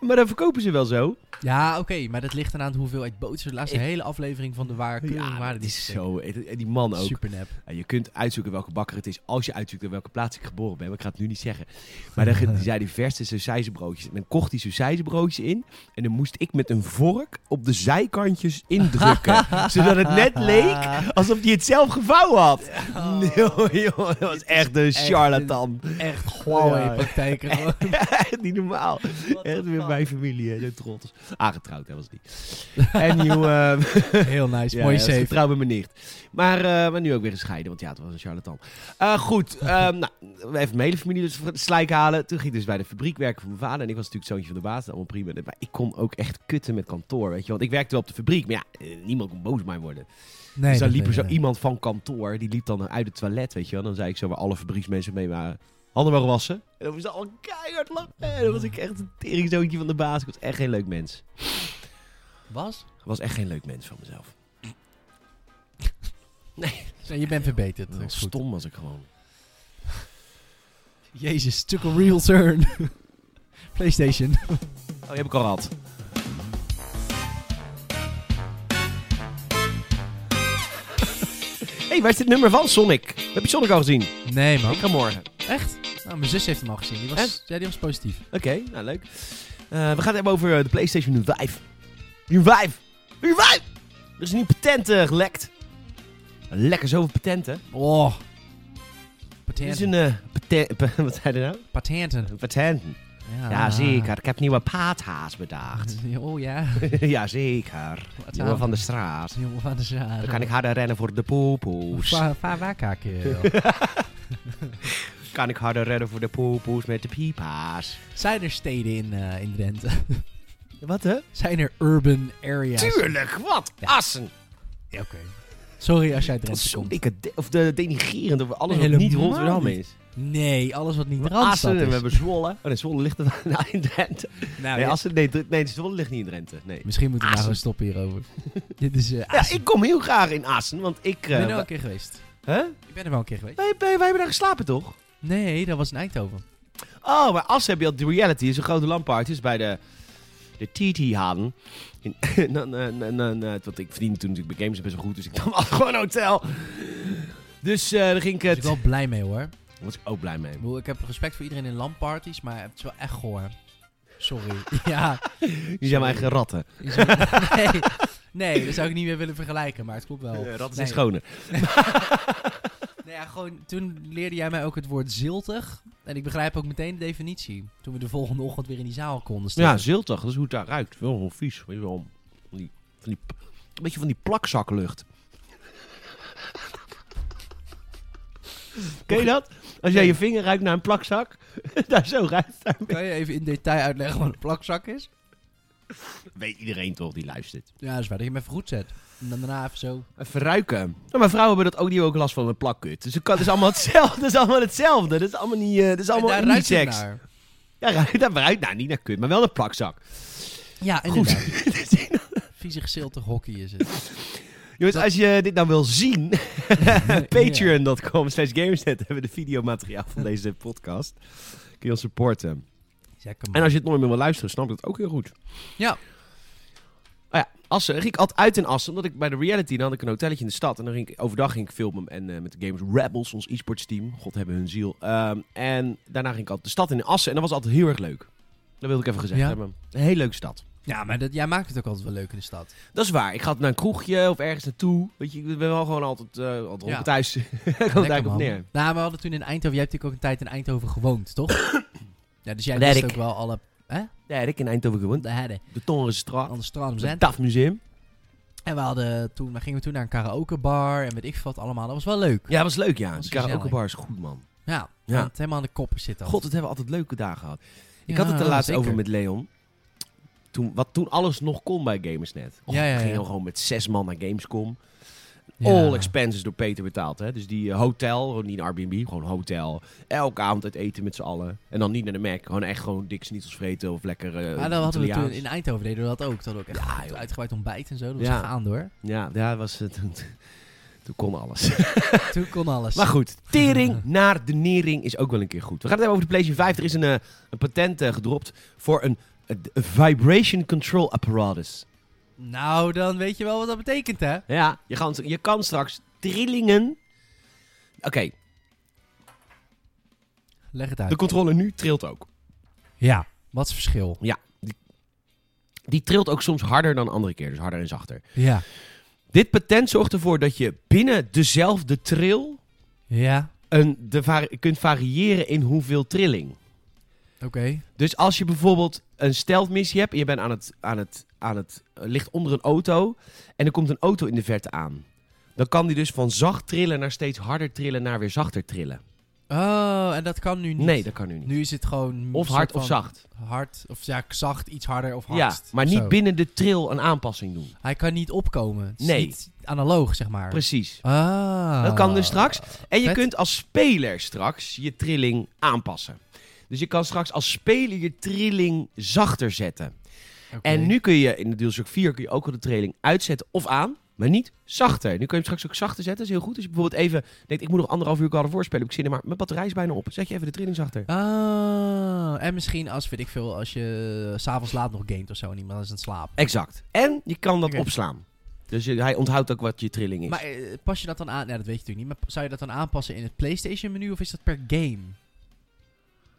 Maar dan verkopen ze wel zo. Ja, oké, maar dat ligt dan aan de hoeveelheid boter. De laatste Ik- hele aflevering van de waar keuring Ja, die is zo. En die man ook. Super nep. Ja, je kunt uitzoeken welke bakker het is als je uitzoekt op welke plaats ik geboren ben. Maar ik ga het nu niet zeggen. Maar dan die [LAUGHS] zei die verse sausijzenbroodjes. En dan kocht hij sausijzenbroodjes in. En dan moest ik met een vork op de zijkantjes indrukken. [LAUGHS] zodat het net leek alsof hij het zelf gevouwen had. [LAUGHS] Nee, joh, dat was echt een charlatan. Echt gewoon in. Echt niet normaal. Echt weer mijn familie, zo trots. Aangetrouwd, hè, was die. [LAUGHS] En joh, eh, [LAUGHS] Heel nice, mooi safe. Getrouwd met mijn nicht. Maar, eh, maar nu ook weer gescheiden, want ja, het was een charlatan. Eh, goed, ehm, [LAUGHS] nou, we even mijn hele familie dus voor slijk halen. Toen ging ik dus bij de fabriek werken van mijn vader. En ik was natuurlijk zoontje van de baas, allemaal prima. Maar ik kon ook echt kutten met kantoor, weet je. Want ik werkte wel op de fabriek, maar ja, niemand kon boos op mij worden. Nee, dus dan dat- liep er zo nee, nee. iemand van kantoor, die liep dan uit het toilet, weet je wel. Dan zei ik zo waar alle fabrieksmensen mee waren. Handen wassen. En dan was ze al keihard lachen. En dan was ik echt een teringzoontje van de baas. Ik was echt geen leuk mens. Was? Ik was echt geen leuk mens van mezelf. Ja, je bent verbeterd. Dat stom was ik gewoon. Jezus, took a real turn. PlayStation. Oh, die heb ik al gehad. hey, waar is dit nummer van, Sonic? Heb je Sonic al gezien? Nee, man. Ik ga morgen. Echt? Nou, mijn zus heeft hem al gezien. Die was, ja, die was positief. Oké, nou leuk. Eh, we gaan het hebben over eh, de PlayStation 5. 5! 5! Er is een nieuw patent eh, gelekt. Lekker zoveel patenten. Oh. Dit is Patenten. een patent... [LAUGHS] Wat zei je nou? Patenten. Patenten. Ja, zeker. Ik heb nieuwe paathaas bedacht. [LAUGHS] Oh ja. [LAUGHS] ja, zeker. Wat Jongen van de straat. Jongen van de zaal. Dan kan ik harder rennen voor de poepoes. Va- va- wakakeel. Kan ik harder rennen voor de poepoes met de piepa's. Zijn er steden in, eh, in Drenthe? [LAUGHS] Wat hè? Zijn er urban areas? Tuurlijk, wat? Ja. Assen. Ja, oké. Sorry als jij Dat Drenthe is zo komt. dikke de- of de denigrerend over alles wat Helemaal niet Rotterdam is. Nee, alles wat niet Randstad Assen en is. we hebben Zwolle. Oh nee, Zwolle ligt er [LAUGHS] nou in Drenthe. Nou, Nee, ja. Assen, nee, nee, Zwolle ligt niet in Drenthe. Nee. Misschien moeten we maar Assen. gewoon stoppen hierover. [LAUGHS] Dit is eh Ja, ik kom heel graag in Assen, want ik... Ik ben er eh, wel een keer geweest. Hè? Ik ben er wel een keer geweest. Wij, wij, wij hebben daar geslapen, toch? Nee, dat was in Eindhoven. Oh, maar Assen heb je al de reality. is een grote landparty. is bij de, de TT hadden. In, [LAUGHS] dan, eh, eh, want ik verdiende toen natuurlijk bij games best wel goed, dus ik nam [LAUGHS] gewoon een hotel. Dus eh daar ging ik het. ben ik wel blij mee hoor. Daar was ik ook blij mee. Ik, heb respect voor iedereen in landparties, maar het is wel echt goor. Sorry. [LAUGHS] ja. Die zijn mijn eigen ratten. nee, nee, dat zou ik niet meer willen vergelijken, maar het klopt wel. Eh, ratten Nee. zijn schoner. Nee, ja, gewoon, toen leerde jij mij ook het woord ziltig. En ik begrijp ook meteen de definitie. Toen we de volgende ochtend weer in die zaal konden staan. Ja, ziltig. Dat is hoe het daar ruikt. Wel gewoon vies. Weet je wel. Van die, van die, een beetje van die plakzaklucht. Ken je dat? Als jij je vinger ruikt naar een plakzak. [LAUGHS] daar zo ruikt het. Kan je even in detail uitleggen wat een plakzak is? Weet iedereen toch die luistert. Ja, dat is waar. Dat je hem even goed zet. En dan daarna even zo. Even ruiken. Nou, maar vrouwen hebben dat ook, die hebben ook last van een plakkut. Dus het kan- [LAUGHS] het is allemaal hetzelfde. Het is allemaal hetzelfde. Dat is allemaal niet, eh, dat is En allemaal daar niet seks. naar. Ja, ruikt, dat ruikt nou niet naar kut, maar wel een plakzak. Ja, Goed. inderdaad. [LAUGHS] Viezig ziltig hockey is het. Jongens, Dat- als je dit nou wil zien, [LAUGHS] patreon.com slash gamersnet hebben we de videomateriaal van deze podcast. Kun je ons supporten. En als je het nooit meer wil luisteren, snap ik dat ook heel goed. Ja. Oh ja, Assen. ging ik altijd uit in Assen, omdat ik bij de reality, dan had ik een hotelletje in de stad. En dan ging ik, overdag ging ik filmen en, eh, met de Gamers Rebels, ons e-sports team. God hebben hun ziel. Ehm, en daarna ging ik altijd de stad in Assen en dat was altijd heel erg leuk. Dat wilde ik even gezegd Ja. hebben. Een hele leuke stad. Ja, maar dat, jij maakt het ook altijd wel leuk in de stad. Dat is waar. Ik ga naar een kroegje of ergens naartoe. Weet je, ik ben wel gewoon altijd, eh altijd Ja. [LAUGHS] op thuis. Eigenlijk op neer. Nou, we hadden toen in Eindhoven... Jij hebt natuurlijk ook een tijd in Eindhoven gewoond, toch? [COUGHS] ja, dus jij wist ik. ook wel alle... Hè? Ja, ik in Eindhoven gewoond. De hadden. De Torenstraat. Aan de straat Het. DAF Museum. En we hadden toen... We gingen toen naar een karaokebar en weet ik wat allemaal. Dat was wel leuk. Ja, dat was leuk, ja. Karaoke gezellig. bar is goed, man. Ja. Ja. Het helemaal aan de koppen zitten. God, het hebben we altijd leuke dagen gehad. Ik Ja, had het er laatst zeker. over met Leon. Toen, wat toen alles nog kon bij Gamersnet. Och, Ja, ja, we gingen gewoon met zes man naar Gamescom. Ja. All expenses door Peter betaald. Hè? Dus die eh, hotel, niet een Airbnb, gewoon hotel. Elke avond uit eten met z'n allen. En dan niet naar de Mac. Gewoon echt gewoon dik snietels vreten of lekker eh Maar dan hadden we toen in Eindhoven deden we dat ook. Dat ook echt Ja, uitgebreid ontbijt en zo. Dat was Ja. gaande hoor. Ja, ja was, het [LAUGHS] toen, kon alles. [LAUGHS] Toen kon alles. Maar goed, tering naar de nering is ook wel een keer goed. We gaan het hebben over de PlayStation 5. Er is een, eh, een patent gedropt voor een, een vibration control apparatus. Nou, dan weet je wel wat dat betekent hè. Ja, je kan, je kan straks trillingen... Oké, Leg het uit. de controller nu trilt ook. Ja. Wat is het verschil? Die trilt ook soms harder dan andere keer, dus harder en zachter. Ja. Dit patent zorgt ervoor dat je binnen dezelfde trill Ja. een, de kunt variëren in hoeveel trilling. Oké. Dus als je bijvoorbeeld een stealth missie hebt en je bent aan het, aan het, aan het eh, ligt onder een auto en er komt een auto in de verte aan. Dan kan die dus van zacht trillen naar steeds harder trillen naar weer zachter trillen. Oh, en dat kan nu niet. Nee, dat kan nu niet. Nu is het gewoon... Of hard of zacht. Hard, of ja, zacht, iets harder of Ja, hardst. maar niet zo. binnen de trill een aanpassing doen. Hij kan niet opkomen. Het is Nee. niet analoog, zeg maar. Precies. Ah. Dat kan dus straks. En je Vet. kunt als speler straks je trilling aanpassen. Dus je kan straks als speler je trilling zachter zetten. En nu kun je in de DualShock 4 kun je ook al de trilling uitzetten of aan, maar niet zachter. Nu kun je hem straks ook zachter zetten. Dat is heel goed. Als je bijvoorbeeld even denkt, ik moet nog anderhalf uur God of War spelen, heb ik zin in, maar mijn batterij is bijna op. Zet je even de trilling zachter. Ah, en misschien als, weet ik veel, als je s s'avonds laat nog gamet of zo en iemand is aan het slapen. Exact. En je kan dat opslaan. Dus je- hij onthoudt ook wat je trilling is. Maar eh, pas je dat dan aan? Ja, dat weet je natuurlijk niet. Maar zou je dat dan aanpassen in het PlayStation menu of is dat per game?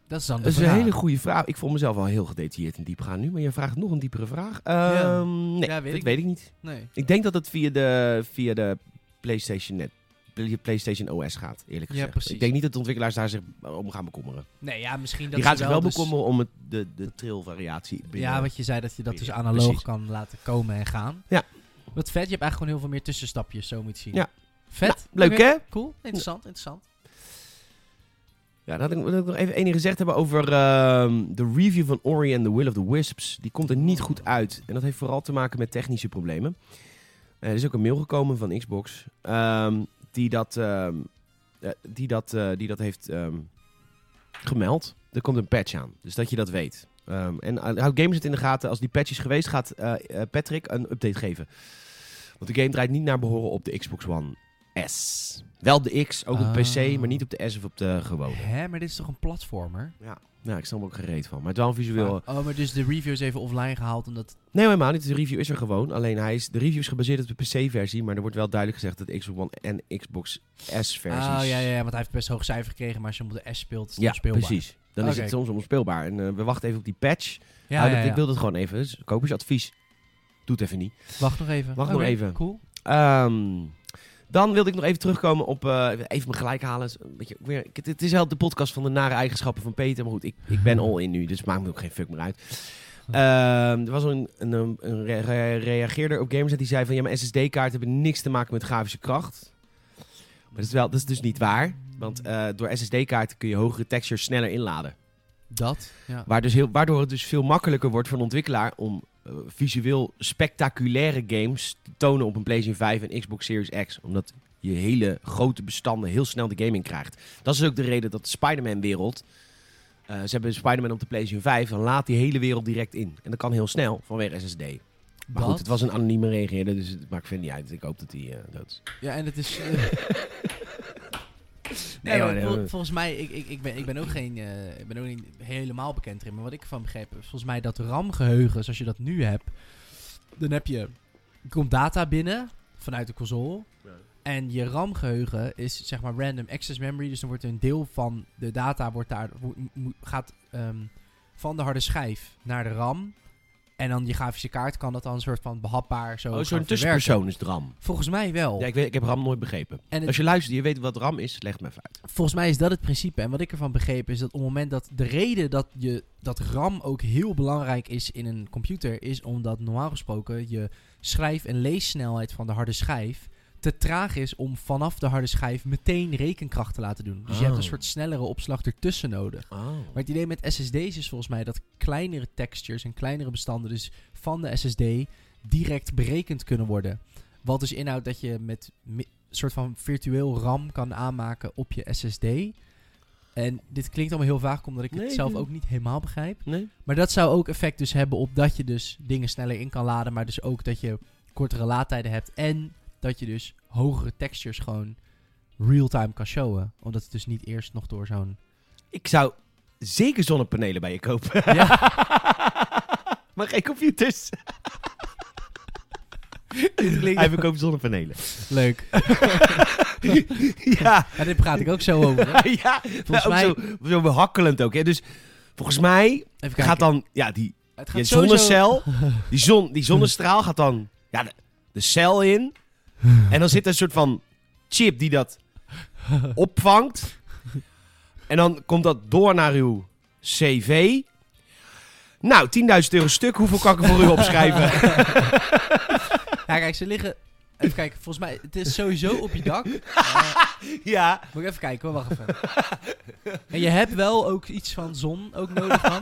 Dat is dan de dat is een vraag. hele goede vraag. Ik voel mezelf wel heel gedetailleerd en diep gaan nu, maar je vraagt nog een diepere vraag. Ja. Ehm, nee, Ja, weet dat ik weet ik niet. Nee. Ik denk dat het via de, via de PlayStation Net Play- PlayStation OS gaat, eerlijk Ja, gezegd. precies. Ik denk niet dat de ontwikkelaars daar zich om gaan bekommeren. Nee, ja, misschien dat Die gaan ze zich wel dus- bekommeren om het, de, de trailvariatie binnen. Ja, wat je zei, dat je dat dus analoog precies. kan laten komen en gaan. Ja. Wat vet, je hebt eigenlijk gewoon heel veel meer tussenstapjes, zo moet je het zien. Ja. Vet. Nou, leuk Oké, hè? Cool, interessant, interessant. Ja, had ik, nog even ding gezegd hebben over ehm, de review van Ori and the Will of the Wisps. Die komt er niet goed uit. En dat heeft vooral te maken met technische problemen. Eh, er is ook een mail gekomen van Xbox ehm, die, dat, ehm, eh, die, dat, eh, die dat heeft gemeld. Er komt een patch aan, dus dat je dat weet. En houd gamers het in de gaten. Als die patch is geweest, gaat Patrick een update geven. Want de game draait niet naar behoren op de Xbox One S. Wel de X, ook op de. PC, maar niet op de S of op de gewone. Hè, maar dit is toch een platformer? Ja, nou, ik snap er ook gereed van. Maar het wel een visueel... Oh, maar dus de review is even offline gehaald omdat... Nee, helemaal niet. De review is er gewoon. Alleen hij is, de review is gebaseerd op de PC-versie. Maar er wordt wel duidelijk gezegd dat de Xbox One en Xbox S-versies... Oh ja, ja, ja, want hij heeft best hoog cijfer gekregen, maar als je hem op de S speelt, is het Ja, onspeelbaar. precies. Dan is het soms onspelbaar. En eh, we wachten even op die patch. Ja, Hou ja. Ik wil het gewoon even. Dus kopersadvies. Doe het even niet. Wacht nog even. Wacht nog even. Cool. Ehm, dan wilde ik nog even terugkomen op... eh, even me gelijk halen. Een beetje, weer, het, het is wel de podcast van de nare eigenschappen van Peter. Maar goed, ik, ik ben [LAUGHS] all in nu. Dus maakt me ook geen fuck meer uit. Ehm, er was een, een, een, een re- re- reageerder op Gamersnet die zei van... Ja, maar SSD-kaarten hebben niks te maken met grafische kracht. Maar dat is, wel, dat is dus niet waar. Want eh, door SSD-kaarten kun je hogere textures sneller inladen. Dat, ja. Waar dus heel, waardoor het dus veel makkelijker wordt voor een ontwikkelaar om visueel spectaculaire games te tonen op een PlayStation 5 en Xbox Series X. Omdat je hele grote bestanden heel snel de game in krijgt. Dat is ook de reden dat de Spider-Man-wereld. eh, ze hebben Spider-Man op de PlayStation 5, dan laat die hele wereld direct in. En dat kan heel snel vanwege SSD. Maar Dat- goed, het was een anonieme reageerder, dus het maakt verder niet uit. Ik hoop dat hij eh, dood is. Ja, en het is... eh, [LAUGHS] Nee, maar vol- volgens mij, ik, ik, ik, ben, ik ben ook geen, eh, ik ben ook niet helemaal bekend erin, maar wat ik ervan begreep, is volgens mij dat RAM-geheugen, zoals je dat nu hebt, dan heb je, komt data binnen vanuit de console, Ja. en je RAM-geheugen is zeg maar random access memory, dus dan wordt een deel van de data wordt daar, gaat ehm, van de harde schijf naar de RAM, en dan je grafische kaart kan dat dan een soort van behapbaar zo Oh, zo'n tussenpersoon is RAM. Volgens mij wel. Ja, ik, weet, ik heb RAM nooit begrepen. en het, Als je luistert, je weet wat RAM is, leg het me even uit. Volgens mij is dat het principe. En wat ik ervan begreep is dat op het moment dat de reden dat, je, dat RAM ook heel belangrijk is in een computer, is omdat normaal gesproken je schrijf- en leessnelheid van de harde schijf te traag is om vanaf de harde schijf meteen rekenkracht te laten doen. Dus je hebt een Oh. soort snellere opslag ertussen nodig. Oh. Maar het idee met SSD's is volgens mij dat kleinere textures en kleinere bestanden dus van de SSD direct berekend kunnen worden. Wat dus inhoudt dat je met mi- soort van virtueel RAM kan aanmaken op je SSD. En dit klinkt allemaal heel vaag, omdat ik Nee, het zelf nee. ook niet helemaal begrijp. Nee? Maar dat zou ook effect dus hebben op dat je dus dingen sneller in kan laden. Maar dus ook dat je kortere laadtijden hebt. En dat je dus hogere textures gewoon real-time kan showen. Omdat het dus niet eerst nog door zo'n... Ik zou zeker zonnepanelen bij je kopen. [LAUGHS] Ja. [LAUGHS] maar geen computers. [LAUGHS] Hij verkoopt zonnepanelen. leuk. ja. Ja, dit praat ik ook zo over. hè. ja. Volgens ook mij... zo, zo behakkelend ook. Hè? Dus volgens mij gaat dan... Ja, die, het gaat zonnecel... Die, zon, die zonnestraal gaat dan ja, de, de cel in. [LAUGHS] En dan zit er een soort van chip die dat [LAUGHS] opvangt. En dan komt dat door naar uw cv. Nou, 10.000 euro stuk. Hoeveel kan ik er voor u opschrijven? [LAUGHS] Ja, kijk, ze liggen... Even kijken, volgens mij... Het is sowieso op je dak. Ja. moet ik even kijken hoor, wacht even. En je hebt wel ook iets van zon ook nodig dan.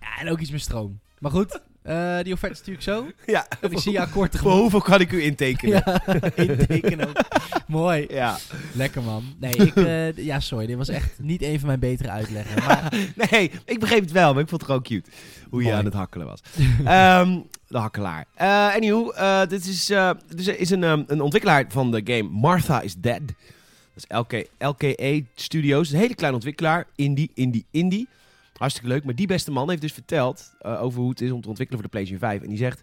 Ja, en ook iets met stroom. Maar goed, eh, die offerte stuur ik zo. [LAUGHS] ja. En ik zie je akkoord Voor tegemoet. hoeveel kan ik u intekenen? [LAUGHS] Ja, intekenen ook. [LAUGHS] Mooi. Ja. Lekker man. Nee, ik, eh, ja, sorry. Dit was echt niet een van mijn betere uitleggen. Maar Nee, ik begreep het wel, maar ik vond het gewoon cute. Hoe je aan het hakkelen was. Ehm, de hakkelaar. Anyhow, eh, dit is, dus er is een, ehm, een ontwikkelaar van de game Martha is Dead. Dat is LK, LKA Studios. Een hele kleine ontwikkelaar. Indie, indie, indie. Hartstikke leuk. Maar die beste man heeft dus verteld eh, over hoe het is om te ontwikkelen voor de PlayStation 5. En die zegt...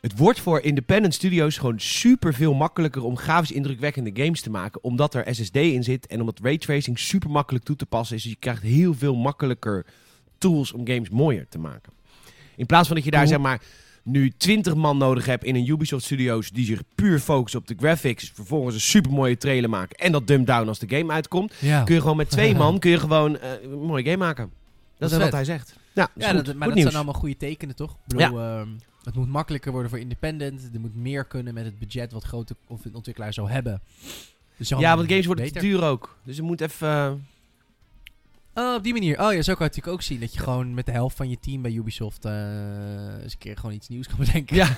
Het wordt voor independent studios gewoon super veel makkelijker om grafisch indrukwekkende games te maken. Omdat er SSD in zit en omdat raytracing super makkelijk toe te passen is. Dus je krijgt heel veel makkelijker tools om games mooier te maken. In plaats van dat je daar zeg maar nu 20 man nodig hebt in een Ubisoft Studios die zich puur focussen op de graphics, vervolgens een supermooie trailer maken en dat dump down als de game uitkomt, Ja, kun je gewoon met twee [LAUGHS] man kun je gewoon eh, een mooie game maken. Dat, is wat hij zegt. Ja, dat is ja dat, maar Goed dat nieuws. zijn allemaal goede tekenen, toch? Ik bedoel, ehm, het moet makkelijker worden voor independent. Er moet meer kunnen met het budget wat grote of ontwikkelaar zou hebben. Dus Ja, want games worden te duur ook. Dus je moet even... eh, Oh, op die manier. Oh ja, zo kan je natuurlijk ook zien. Dat je gewoon met de helft van je team bij Ubisoft eh, eens een keer gewoon iets nieuws kan bedenken. ja. [LAUGHS]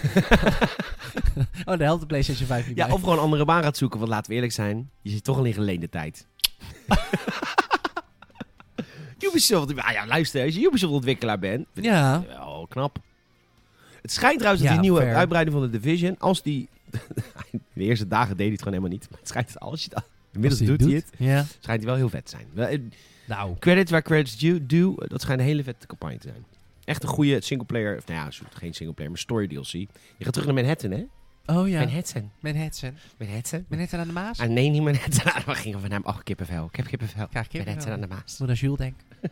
oh, de helft de PlayStation 5 niet ja, bij. of gewoon een andere baan gaat zoeken. Want laten we eerlijk zijn, je zit toch al in geleende tijd. [LAUGHS] Ubisoft, ah ja, luister, als je Ubisoft-ontwikkelaar bent, vind ik Ja, wel knap. Het schijnt trouwens dat Ja, die nieuwe fair. uitbreiding van de Division, als die... [LAUGHS] de eerste dagen deed hij het gewoon helemaal niet. Maar het schijnt dat als je het... Inmiddels doet hij het het. Ja. Schijnt hij wel heel vet te zijn. Nou, Credits waar credits due, due, dat schijnt een hele vette campagne te zijn. Echt een goede singleplayer, of nou ja, zo- geen singleplayer, maar story DLC. Je gaat terug naar Manhattan, hè? oh ja. Manhattan. Manhattan. Manhattan. Manhattan aan de Maas? Ah, nee, niet Manhattan. [LAUGHS] We gingen van hem. Oh, kippenvel. Ik heb kippenvel. Krijg ik Manhattan aan de Maas. Moet aan Jules denken. [LAUGHS]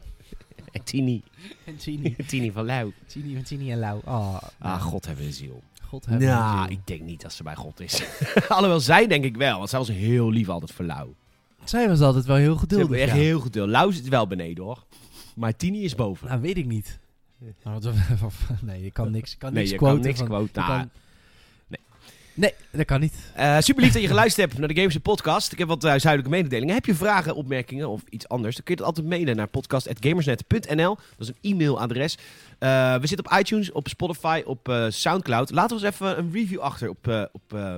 En Tini. En Tini. [LAUGHS] Tini van Lauw. Tini van Tini en Lau. Oh, Ah, God hebben een ziel. God hebben Nou, ziel. ik denk niet dat ze bij God is. Alhoewel, zij denk ik wel. Want zij was heel lief altijd voor Lauw. Zij was altijd wel heel Ze geduldig. hebben echt ja. heel deel. Lauw zit wel beneden, hoor. Maar Tini is boven. Nou, weet ik niet. Nou, wat- [LAUGHS] nee, je kan niks, kan nee, niks je quoten. kan niks van- quoten. je Nou, kan- Nee, dat kan niet. Eh, super lief dat je geluisterd hebt naar de Games Podcast. Ik heb wat uh, zuidelijke mededelingen. Heb je vragen, opmerkingen of iets anders? Dan kun je dat altijd mailen naar podcast.gamersnet.nl. Dat is een e-mailadres. Eh, we zitten op iTunes, op Spotify, op eh, Soundcloud. Laten we eens even een review achter op, eh, op eh,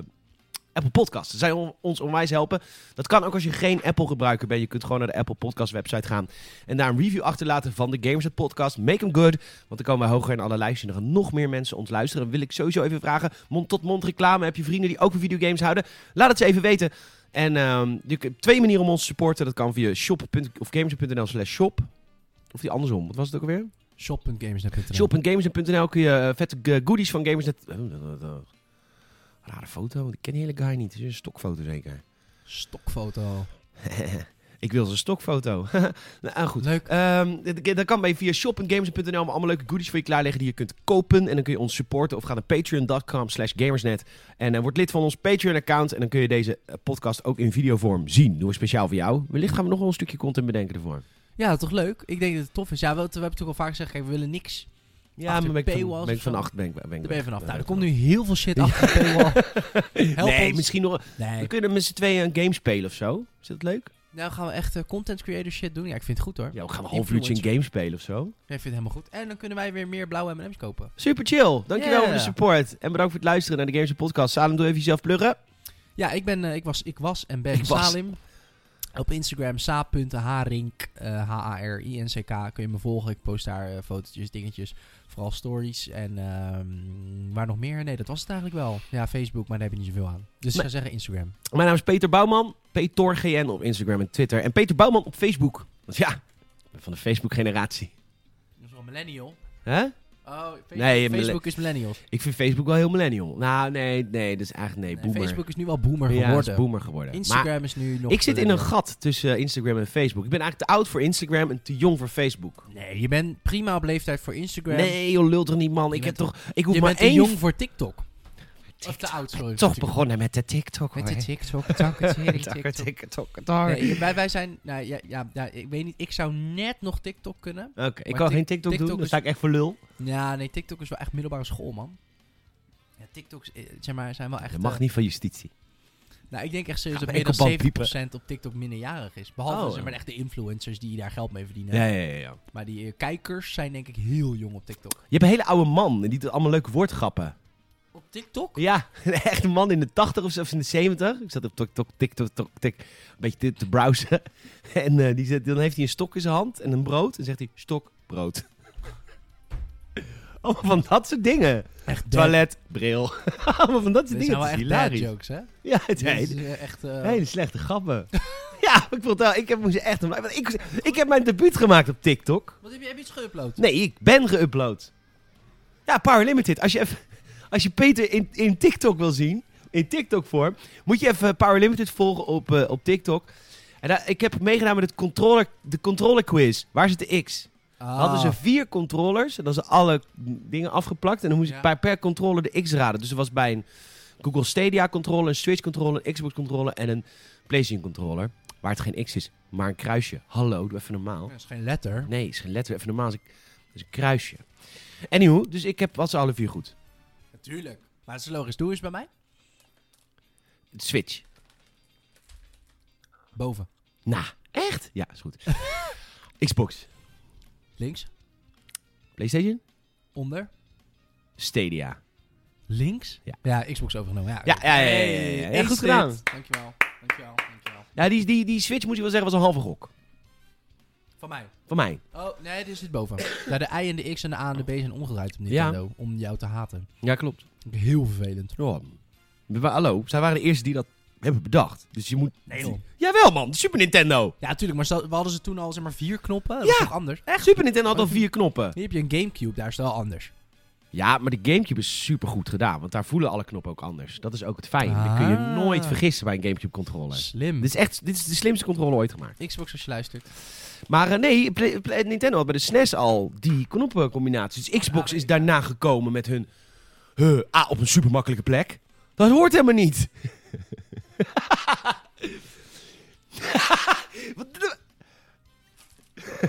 Apple Podcasts. Dat zou on- ons onwijs helpen. Dat kan ook als je geen Apple gebruiker bent. Je kunt gewoon naar de Apple Podcast website gaan en daar een review achterlaten van de Gamersnet Podcast. Make them good, want dan komen wij hoger in alle lijsten. En er gaan nog meer mensen ons luisteren. Dan wil ik sowieso even vragen, mond-tot-mond reclame. Heb je vrienden die ook van videogames houden? Laat het ze even weten. En ehm, je kunt twee manieren om ons te supporten. Dat kan via shop. of gamersnet.nl slash shop. Of die andersom. Wat was het ook alweer? Shop.gamersnet.nl Shop.gamersnet.nl kun je eh, vette g- goodies van Gamersnet... Oh, dat- dat- dat- Rare foto, ik ken die hele guy niet. Het is een stokfoto zeker. Stokfoto. [LAUGHS] ik wil zijn stokfoto. [LAUGHS] nou, goed. Leuk. Ehm, dat- kan bij via. Maar allemaal leuke goodies voor je klaarleggen die je kunt kopen. En dan kun je ons supporten. Of ga naar patreon.com slash gamersnet. En eh, word lid van ons Patreon-account. En dan kun je deze eh, podcast ook in videovorm zien. Doen we speciaal voor jou. Wellicht gaan we nog wel een stukje content bedenken ervoor. Ja, toch leuk? Ik denk dat het tof is. Ja, we, we hebben ook al vaak gezegd. Kijk, we willen niks. Ja, Achter maar ben ik van, ben ik acht ben ik, ben Daar ben je vanaf. Nou, er ben komt nu heel veel shit achter [LAUGHS] de paywall. Help Nee, ons. misschien nog... Nee, We kunnen met z'n tweeën een game spelen of zo. Is dat leuk? nou gaan we echt eh, content creator shit doen. Ja, ik vind het goed hoor. Ja, we gaan een half uurtje een game spelen of zo. Ja, ik vind het helemaal goed. En dan kunnen wij weer meer blauwe M&M's kopen. Super chill. Dankjewel Yeah. voor de support. En bedankt voor het luisteren naar de Games Podcast. Salem, doe even jezelf pluggen. Ja, ik, ben, eh, ik, was, ik was en ben Ik was. Salim. Op Instagram sa.harink, eh H-A-R-I-N-C-K. Kun je me volgen. Ik post daar eh, fotootjes, dingetjes. Vooral stories. En ehm, waar nog meer? Nee, dat was het eigenlijk wel. Ja, Facebook, maar daar heb je niet zoveel aan. Dus ik ga zeggen Instagram. Mijn naam is Peter Bouwman. PetorGN op Instagram en Twitter. En Peter Bouwman op Facebook. Want ja, ik ben van de Facebook-generatie. Dat is wel millennial. Hè? Oh, Facebook, Nee, Facebook is millennials. Ik vind Facebook wel heel millennial. Nou, nee, nee, dat is eigenlijk nee, boomer. Facebook is nu wel boomer ja, geworden. is boomer geworden. Instagram Maar is nu nog... ik zit in een gat tussen Instagram en Facebook. Ik ben eigenlijk te oud voor Instagram en te jong voor Facebook. Nee, je bent prima op leeftijd voor Instagram. Nee, joh, lult er niet, man. Je Ik heb toch... Ik hoef je maar bent te jong voor TikTok. Of te oud, sorry. Toch begonnen met de TikTok, Met de. TikTok, TikTok, TikTok. [LAUGHS] TikTok, TikTok. Nee, wij, wij zijn, nou ja, ja, ja, ik weet niet, ik zou net nog TikTok kunnen. Oké, ik kan geen TikTok, TikTok doen, dan sta ik echt voor lul. Ja, nee, TikTok is wel echt middelbare school, man. Ja, TikToks, eh, zeg maar, zijn wel echt... Dat mag eh, niet van justitie. Nou, ik denk echt serieus dat me meer dan enkelband 70% op TikTok minderjarig is. Behalve, Oh, zeg maar, echt de influencers die daar geld mee verdienen. Ja, ja, ja, ja. Maar die eh, kijkers zijn denk ik heel jong op TikTok. Je hebt een hele oude man en die doet allemaal leuke woordgrappen. Op TikTok? Ja, echt [LAUGHS] een man in de 80 of zelfs in de 70. Ik zat op TikTok, TikTok, TikTok, tik, een beetje te, te browsen. [LAUGHS] En eh, die zet, dan heeft hij een stok in zijn hand en een brood. En zegt hij, stok, brood. [LAUGHS] Allemaal van dat soort dingen. Echt Toilet, bril. allemaal van dat soort Dit dingen. zijn wel Het echt bad hilarisch. jokes, hè? Ja, het is eh, echt... eh, hele slechte grappen. ja, ik wel, ik heb moest echt... Ik, ik heb mijn debuut gemaakt op TikTok. Wat heb je, heb je iets geüpload? Nee, ik ben geüpload. Ja, Power Limited. Als je, even, als je Peter in, in TikTok wil zien, in TikTok vorm, moet je even Power Limited volgen op, eh, op TikTok. En daar, ik heb meegedaan met het controller, de controller quiz. Waar zit de X? Ah. hadden ze vier controllers. En dan zijn alle dingen afgeplakt. En dan moest ik Ja. per, per controller de X raden. Dus er was bij een Google Stadia controller, een Switch controller, een Xbox controller en een PlayStation controller. Waar het geen X is, maar een kruisje. Hallo, doe even normaal. Dat is geen letter. Nee, is geen letter, even normaal. Dat is een kruisje. Anywho, dus ik heb wat ze alle vier goed. Natuurlijk. Maar het is logisch. Doe eens bij mij. Switch. Boven. Nou, echt? Ja, is goed. [LAUGHS] Xbox. Links. PlayStation. Onder. Stadia. Links? Ja. Ja, Xbox overgenomen. Ja, Ja, ja, ja, ja, ja, ja. Ja, Hey, goed gedaan. Dankjewel. Dankjewel. Dankjewel. Ja, die, die, die Switch moet je wel zeggen was een halve gok. Van mij. Van mij. Oh, nee, dit zit boven. [COUGHS] ja, de I en de X en de A en de B zijn omgedraaid op Ja. Nintendo. Om jou te haten. Ja, klopt. Heel vervelend. Ja. Hallo, zij waren de eerste die dat hebben bedacht. Dus je moet... Nee, joh. Jawel man, de Super Nintendo. Ja, tuurlijk. Maar stel- we hadden ze toen al zeg maar vier knoppen. Dat Ja. is toch anders? Echt? Super Nintendo had al vier knoppen. Hier heb je een Gamecube. Daar is het wel anders. Ja, maar de Gamecube is super goed gedaan. Want daar voelen alle knoppen ook anders. Dat is ook het fijn. Dat kun je Ah. nooit vergissen bij een Gamecube controller. Slim. Dit is echt dit is de slimste controller ooit gemaakt. Xbox als je luistert. Maar eh, nee, Play- Play- Nintendo had bij de SNES al die knoppencombinaties. Dus Xbox is daarna gekomen met hun... Huh, ah, op een super makkelijke plek. Dat hoort helemaal niet. [LAUGHS]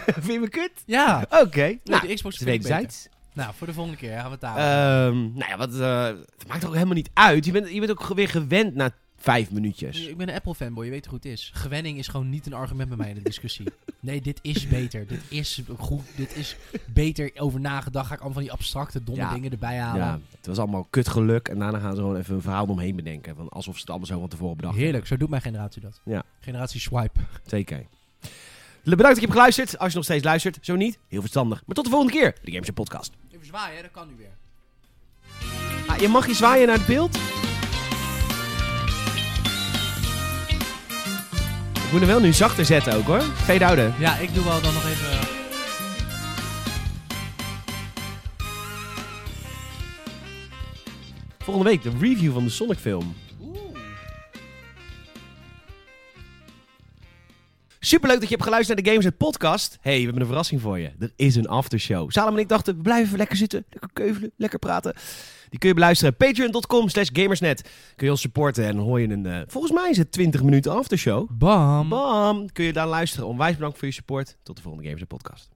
Vind je me kut? Ja. Oké. Nou, Nou, de Xbox wederzijds. Nou, voor de volgende keer gaan we het daar. Ehm nou ja, wat, eh, het maakt ook helemaal niet uit. Je bent, je bent ook weer gewend na vijf minuutjes. Ik ben een Apple fanboy, je weet hoe het is. Gewenning is gewoon niet een argument bij mij in de discussie. Nee, dit is beter. Dit is goed. Dit is beter over nagedacht. Ga ik allemaal van die abstracte, domme Ja. dingen erbij halen. Ja, het was allemaal kutgeluk. En daarna gaan ze gewoon even een verhaal omheen bedenken. Van alsof ze het allemaal zo van tevoren bedacht Heerlijk, zo doet mijn generatie dat. Ja. Generatie swipe. Zeker. Bedankt dat je hebt geluisterd. Als je nog steeds luistert, zo niet, heel verstandig. Maar tot de volgende keer, de Games Podcast. Even zwaaien, dat kan nu weer. Ah, je mag je zwaaien naar het beeld. Moet hem wel nu zachter zetten ook hoor. Fade houden. Ja, ik doe wel dan nog even... Volgende week de review van de Sonic film. Oeh. Superleuk dat je hebt geluisterd naar de Games Podcast. hey, we hebben een verrassing voor je. Er is een aftershow. Salem en ik dachten, we blijven even lekker zitten. Lekker keuvelen, lekker praten. Die kun je beluisteren. Patreon.com slash gamersnet. Kun je ons supporten en dan hoor je een... eh, volgens mij is het 20 minuten aftershow. Bam. Bam! Kun je daar luisteren. Onwijs bedankt voor je support. Tot de volgende Games Podcast.